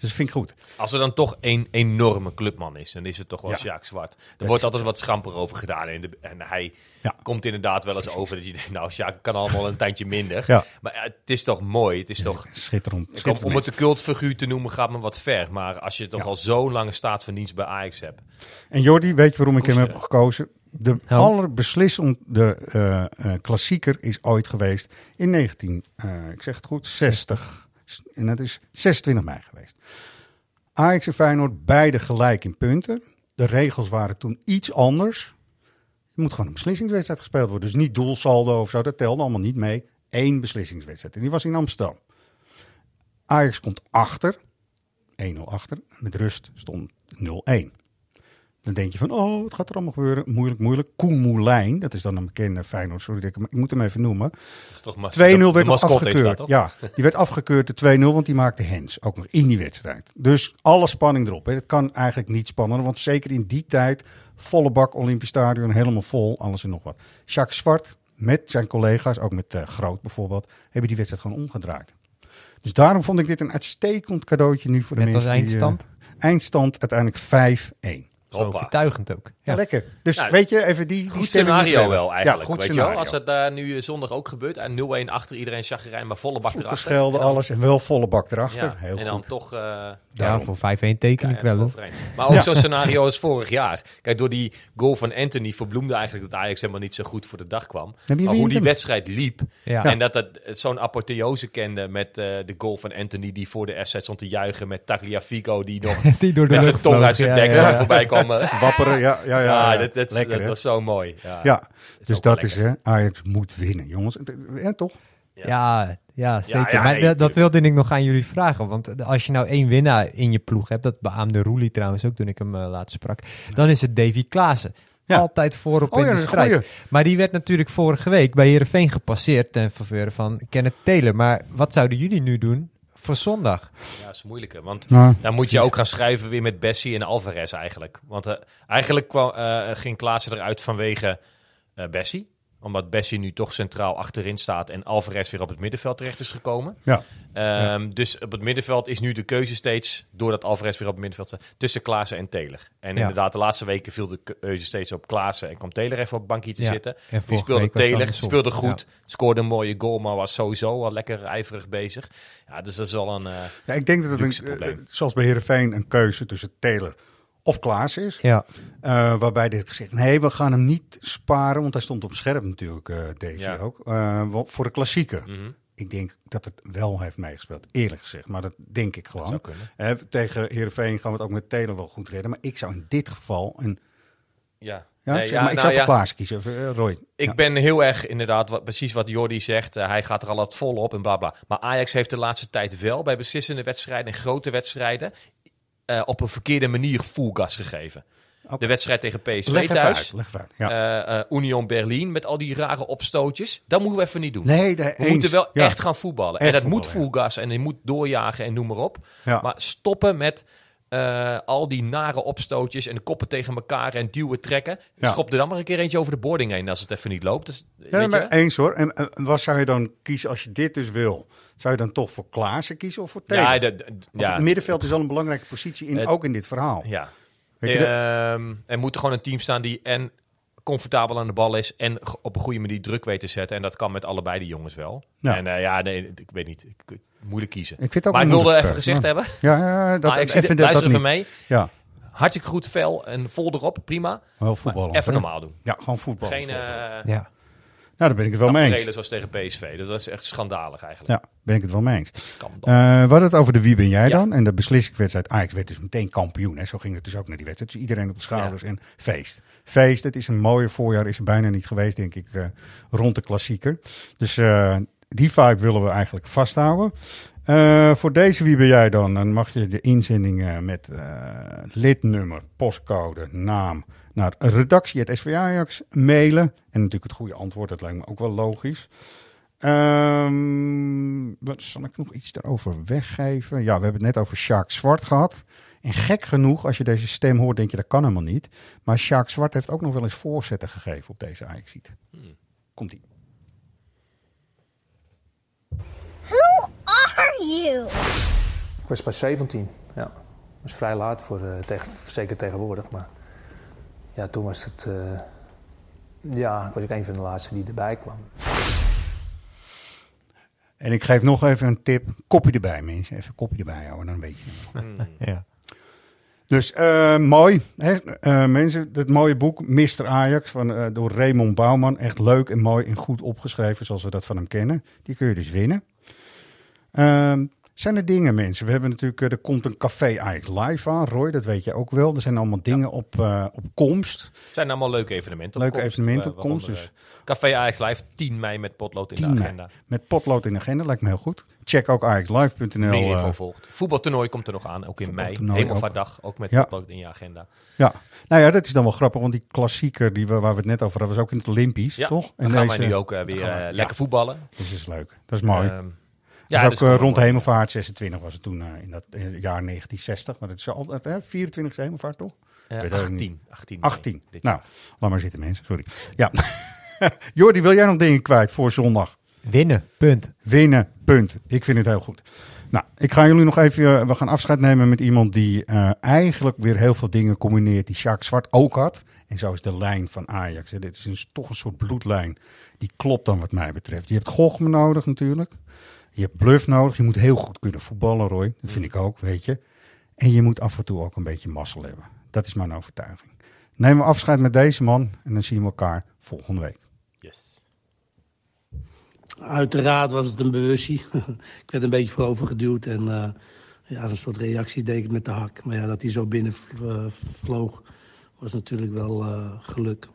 [SPEAKER 2] Dus dat vind ik goed.
[SPEAKER 3] Als er dan toch een enorme clubman is, dan is het toch wel
[SPEAKER 2] Ja.
[SPEAKER 3] Sjaak Zwart. Er
[SPEAKER 2] Dat
[SPEAKER 3] wordt altijd wat schamper over gedaan. En, de, en hij
[SPEAKER 2] Ja.
[SPEAKER 3] komt inderdaad wel eens over dat je denkt, nou Sjaak kan allemaal een tandje minder.
[SPEAKER 2] Ja.
[SPEAKER 3] Maar ja, het is toch mooi. Het is toch,
[SPEAKER 2] Schitterend.
[SPEAKER 3] om,
[SPEAKER 2] schitterend
[SPEAKER 3] om het een cultfiguur te noemen gaat me wat ver. Maar als je toch
[SPEAKER 2] Ja.
[SPEAKER 3] al zo'n lange staat van dienst bij Ajax hebt.
[SPEAKER 2] En Jordi, weet je waarom ik hem heb gekozen? De allerbeslissende eh, eh, klassieker is ooit geweest in 19, eh, ik zeg het goed, 60. En dat is 26 mei geweest. Ajax en Feyenoord beide gelijk in punten. De regels waren toen iets anders. Er moet gewoon een beslissingswedstrijd gespeeld worden. Dus niet doelsaldo of zo, dat telde allemaal niet mee. Eén beslissingswedstrijd. En die was in Amsterdam. Ajax komt achter. 1-0 achter. Met rust stond 0-1. Dan denk je van, oh, wat gaat er allemaal gebeuren? Moeilijk, moeilijk. Koen Moulijn, dat is dan een bekende Feyenoord, sorry, ik, ik moet hem even noemen. 2-0
[SPEAKER 3] Dat is toch mas-
[SPEAKER 2] werd
[SPEAKER 3] de
[SPEAKER 2] nog
[SPEAKER 3] dat,
[SPEAKER 2] afgekeurd.
[SPEAKER 3] toch?
[SPEAKER 2] Ja, die werd afgekeurd de 2-0, want die maakte Hens ook nog in die wedstrijd. Dus alle spanning erop. Hè. Het kan eigenlijk niet spannender, want zeker in die tijd, volle bak Olympisch Stadion, helemaal vol, alles en nog wat. Jacques Zwart met zijn collega's, ook met eh, Groot bijvoorbeeld, hebben die wedstrijd gewoon omgedraaid. Dus daarom vond ik dit een uitstekend cadeautje nu voor de
[SPEAKER 4] Met als
[SPEAKER 2] mensen die, eh,
[SPEAKER 4] eindstand.
[SPEAKER 2] eindstand uiteindelijk 5-1.
[SPEAKER 4] Zo
[SPEAKER 3] Hoppa.
[SPEAKER 4] overtuigend ook.
[SPEAKER 2] Ja,
[SPEAKER 4] Ja.
[SPEAKER 2] lekker. Dus
[SPEAKER 3] Nou,
[SPEAKER 2] weet je, even die, die
[SPEAKER 3] Goed scenario
[SPEAKER 2] we
[SPEAKER 3] wel eigenlijk.
[SPEAKER 2] Ja, goed
[SPEAKER 3] weet je
[SPEAKER 2] scenario.
[SPEAKER 3] wel? Als het daar nu zondag ook gebeurt. En 0-1 achter iedereen chagrijn, maar volle bak erachter.
[SPEAKER 2] schelden, alles en wel volle bak erachter.
[SPEAKER 3] Ja,
[SPEAKER 2] Heel
[SPEAKER 3] en dan
[SPEAKER 2] goed.
[SPEAKER 3] toch... eh,
[SPEAKER 4] Ja, voor 5-1 teken ik wel
[SPEAKER 3] overeen. Maar ook
[SPEAKER 2] Ja.
[SPEAKER 3] zo'n scenario als vorig jaar. Kijk, door die goal van Anthony verbloemde eigenlijk dat Ajax helemaal niet zo goed voor de dag kwam. maar hoe die
[SPEAKER 2] hem?
[SPEAKER 3] wedstrijd liep.
[SPEAKER 4] Ja.
[SPEAKER 3] En dat het zo'n apotheose kende met eh, de goal van Anthony die voor de FC stond te juichen. Met Tagliafico die nog
[SPEAKER 4] Die door de
[SPEAKER 3] met zijn
[SPEAKER 4] lucht
[SPEAKER 3] tong uit zijn dek voorbij kwam.
[SPEAKER 2] Wapperen, ja, ja, ja. ja.
[SPEAKER 3] dat, dat,
[SPEAKER 2] Lekker,
[SPEAKER 3] dat was zo mooi. Ja,
[SPEAKER 2] Ja, dus dat is, hè, Ajax moet winnen, jongens. Ja, toch?
[SPEAKER 4] Ja, ja, zeker.
[SPEAKER 3] ja,
[SPEAKER 4] maar dat wilde ik nog aan jullie vragen. Want als je nou één winnaar in je ploeg hebt, dat beaamde Roelie trouwens ook toen ik hem eh, laatst sprak, dan is het Davy Klaassen.
[SPEAKER 2] Ja.
[SPEAKER 4] Altijd voorop
[SPEAKER 2] Oh
[SPEAKER 4] in
[SPEAKER 2] ja,
[SPEAKER 4] de strijd.
[SPEAKER 2] goeie.
[SPEAKER 4] Maar die werd natuurlijk vorige week bij Heerenveen gepasseerd ten faveur van Kenneth Taylor. Maar wat zouden jullie nu doen voor zondag?
[SPEAKER 3] Ja, dat is moeilijker. Want dan moet je ook gaan schrijven weer met Bessie en Alvarez eigenlijk. Want eh, eigenlijk kwam, eh, ging Klaassen eruit vanwege eh Bessie. Omdat Bessie nu toch centraal achterin staat en Alvarez weer op het middenveld terecht is gekomen.
[SPEAKER 2] Ja.
[SPEAKER 3] Ehm, Dus op het middenveld is nu de keuze steeds, doordat Alvarez weer op het middenveld staat, tussen Klaassen en Taylor. En
[SPEAKER 4] Ja.
[SPEAKER 3] inderdaad, de laatste weken viel de keuze steeds op Klaassen en kwam Taylor even op het bankje te
[SPEAKER 4] Ja.
[SPEAKER 3] zitten.
[SPEAKER 4] Vorige
[SPEAKER 3] speelde Taylor, speelde goed, scoorde een mooie goal, maar was sowieso al lekker ijverig bezig. Ja, dus dat is wel een...
[SPEAKER 2] ja, ik denk dat het, een, eh, zoals bij Heerenveen, een keuze tussen Taylor of Klaas is.
[SPEAKER 4] Ja,
[SPEAKER 2] Eh, waarbij er gezegd, nee, we gaan hem niet sparen. Want hij stond op scherp natuurlijk, eh
[SPEAKER 3] Ja.
[SPEAKER 2] ook. eh, wel- voor de klassieker.
[SPEAKER 3] mhm,
[SPEAKER 2] Ik denk dat het wel heeft meegespeeld, eerlijk gezegd. Maar dat denk ik gewoon. tegen Heerenveen gaan we het ook met Taylor wel goed redden. Maar ik zou in dit geval... Een,
[SPEAKER 3] Ja,
[SPEAKER 2] ja,
[SPEAKER 3] Nee,
[SPEAKER 2] zeg
[SPEAKER 3] ja,
[SPEAKER 2] maar, ik
[SPEAKER 3] nou
[SPEAKER 2] zou voor
[SPEAKER 3] ja.
[SPEAKER 2] Klaas kiezen, Roy.
[SPEAKER 3] Ik
[SPEAKER 2] Ja.
[SPEAKER 3] ben heel erg inderdaad, wat, precies wat Jordi zegt. hij gaat er al wat vol op en bla bla. Maar Ajax heeft de laatste tijd wel bij beslissende wedstrijden en grote wedstrijden. Eh, op een verkeerde manier full gas gegeven. De wedstrijd tegen PSV
[SPEAKER 2] Leg
[SPEAKER 3] thuis.
[SPEAKER 2] uit, uit. Ja.
[SPEAKER 3] eh, eh, Union Berlin met al die rare opstootjes. Dat moeten we even niet doen.
[SPEAKER 2] nee, de,
[SPEAKER 3] We
[SPEAKER 2] eens.
[SPEAKER 3] moeten wel
[SPEAKER 2] Ja.
[SPEAKER 3] echt gaan voetballen.
[SPEAKER 2] Echt
[SPEAKER 3] en dat moet full gas en je moet doorjagen en noem maar op. Maar stoppen met al die nare opstootjes en de koppen tegen elkaar en duwen, trekken. Schop er dan maar een keer eentje over de boarding heen als het even niet loopt. Dus,
[SPEAKER 2] Ja,
[SPEAKER 3] weet
[SPEAKER 2] maar eens hoor. En, en wat zou je dan kiezen als je dit dus wil? Zou je dan toch voor Klaassen kiezen of voor Tegen?
[SPEAKER 3] Ja, de- de-
[SPEAKER 2] Want
[SPEAKER 3] ja,
[SPEAKER 2] het middenveld is al een belangrijke positie, in,
[SPEAKER 3] Het-
[SPEAKER 2] ook in dit verhaal.
[SPEAKER 3] ja.
[SPEAKER 2] Dat-
[SPEAKER 3] Ehm, er moet er gewoon een team staan die en comfortabel aan de bal is en op een goede manier druk weet te zetten. En dat kan met allebei die jongens wel.
[SPEAKER 2] Ja.
[SPEAKER 3] En eh, ja, nee, ik weet niet. Ik, ik- moeilijk kiezen.
[SPEAKER 2] ik vind het ook
[SPEAKER 3] maar ik wilde even
[SPEAKER 2] moeilijke
[SPEAKER 3] gezegd hebben.
[SPEAKER 2] Ja, ja, dat,
[SPEAKER 3] maar ik zie
[SPEAKER 2] even
[SPEAKER 3] de,
[SPEAKER 2] dat, dat
[SPEAKER 3] luister even
[SPEAKER 2] niet.
[SPEAKER 3] mee.
[SPEAKER 2] Ja,
[SPEAKER 3] Hartstikke goed vel en vol erop, prima.
[SPEAKER 2] wel
[SPEAKER 3] Maar
[SPEAKER 2] voetballen.
[SPEAKER 3] even normaal doen.
[SPEAKER 2] Ja, gewoon voetbal.
[SPEAKER 3] Geen eh
[SPEAKER 4] Ja.
[SPEAKER 2] Nou, daar ben ik het wel mee eens.
[SPEAKER 3] zoals tegen PSV. Dat is echt schandalig eigenlijk.
[SPEAKER 2] Ja, ben ik het wel mee eens. Eh, we hadden het over de wie ben jij
[SPEAKER 3] Ja.
[SPEAKER 2] dan? En de beslissingswedstrijd Ajax werd dus meteen kampioen. Hè? Zo ging het dus ook naar die wedstrijd. Dus iedereen op de schouders en feest. Feest, het is een mooie voorjaar. Is er bijna niet geweest, denk ik, eh, rond de klassieker. Dus eh, die vibe willen we eigenlijk vasthouden. Voor deze wie ben jij dan? Dan mag je de inzending eh, met lidnummer, postcode, naam naar Ajax mailen. En natuurlijk het goede antwoord, dat lijkt me ook wel logisch. Ehm, wat zal ik nog iets daarover weggeven? Ja, we hebben het net over Sjaak Zwart gehad. En gek genoeg, als je deze stem hoort, denk je dat kan helemaal niet. Maar Sjaak Zwart heeft ook nog wel eens voorzetten gegeven op deze Ajaxiet. Komt ie.
[SPEAKER 7] Who are you?
[SPEAKER 8] Ik was pas 17, ja. Dat was vrij laat, voor, eh, tegen, zeker tegenwoordig. Maar ja, toen was het... eh, ja, ik was ook een van de laatste die erbij kwam.
[SPEAKER 2] En ik geef nog even een tip. Kopje erbij, mensen. Even kopje erbij houden, dan weet je het.
[SPEAKER 3] Hmm.
[SPEAKER 4] Ja.
[SPEAKER 2] Dus eh, mooi. Hè? Eh, mensen, het mooie boek Mr. Ajax van, eh, door Raymond Bouwman. Echt leuk en mooi en goed opgeschreven zoals we dat van hem kennen. Die kun je dus winnen. Zijn er dingen, mensen? We hebben natuurlijk, eh, er komt een café Ajax live aan. Roy, dat weet je ook wel. Er zijn allemaal dingen op, eh, op komst.
[SPEAKER 3] Het zijn allemaal leuke evenementen.
[SPEAKER 2] Leuke evenementen
[SPEAKER 3] eh,
[SPEAKER 2] op komst, dus-
[SPEAKER 3] Café Ajax Live 10 mei met potlood in
[SPEAKER 2] 10
[SPEAKER 3] de
[SPEAKER 2] mei.
[SPEAKER 3] agenda.
[SPEAKER 2] Met potlood in de agenda, lijkt me heel goed. Check ook axlive.nl.
[SPEAKER 3] Meer info volgt. Voetbaltoernooi komt er nog aan, ook in mei.
[SPEAKER 2] Voetbaltoernooi
[SPEAKER 3] Hemelvaartdag, ook met
[SPEAKER 2] Ja.
[SPEAKER 3] potlood in je agenda.
[SPEAKER 2] ja, nou ja, dat is dan wel grappig, want die klassieker die we, waar we het net over hadden, was ook in het Olympisch,
[SPEAKER 3] Ja,
[SPEAKER 2] toch?
[SPEAKER 3] dan gaan wij nu ook weer lekker voetballen.
[SPEAKER 2] Dus dat is leuk. Dat is mooi.
[SPEAKER 3] Ehm,
[SPEAKER 2] Ja,
[SPEAKER 3] dat
[SPEAKER 2] ook
[SPEAKER 3] is
[SPEAKER 2] eh, rond de hemelvaart, 26 was het toen eh, in dat jaar 1960. Maar dat is altijd, hè, 24e hemelvaart toch?
[SPEAKER 3] Eh,
[SPEAKER 2] Weet ik ook niet.
[SPEAKER 3] 18. 18.
[SPEAKER 2] 18.
[SPEAKER 3] dit
[SPEAKER 2] Nou,
[SPEAKER 3] jaar.
[SPEAKER 2] laat maar zitten mensen, sorry. Ja. Jordi, wil jij nog dingen kwijt voor zondag?
[SPEAKER 4] Winnen, punt.
[SPEAKER 2] Winnen, punt. Ik vind het heel goed. Nou, ik ga jullie nog even, eh, we gaan afscheid nemen met iemand die eh, eigenlijk weer heel veel dingen combineert die Sjaak Zwart ook had. En zo is de lijn van Ajax. hè. Dit is een, toch een soort bloedlijn. Die klopt dan wat mij betreft. Je hebt Gochme nodig natuurlijk. Je hebt Bluff nodig. Je moet heel goed kunnen voetballen, Roy. Dat vind ik ook, weet je. En je moet af en toe ook een beetje mazzel hebben. Dat is mijn overtuiging. Nemen we afscheid met deze man en dan zien we elkaar volgende week.
[SPEAKER 3] Yes.
[SPEAKER 9] Uiteraard was het een bewustie. ik werd een beetje voorovergeduwd en eh, ja, een soort reactie deed ik met de hak. Maar ja, dat hij zo binnen eh, vloog was natuurlijk wel eh, geluk.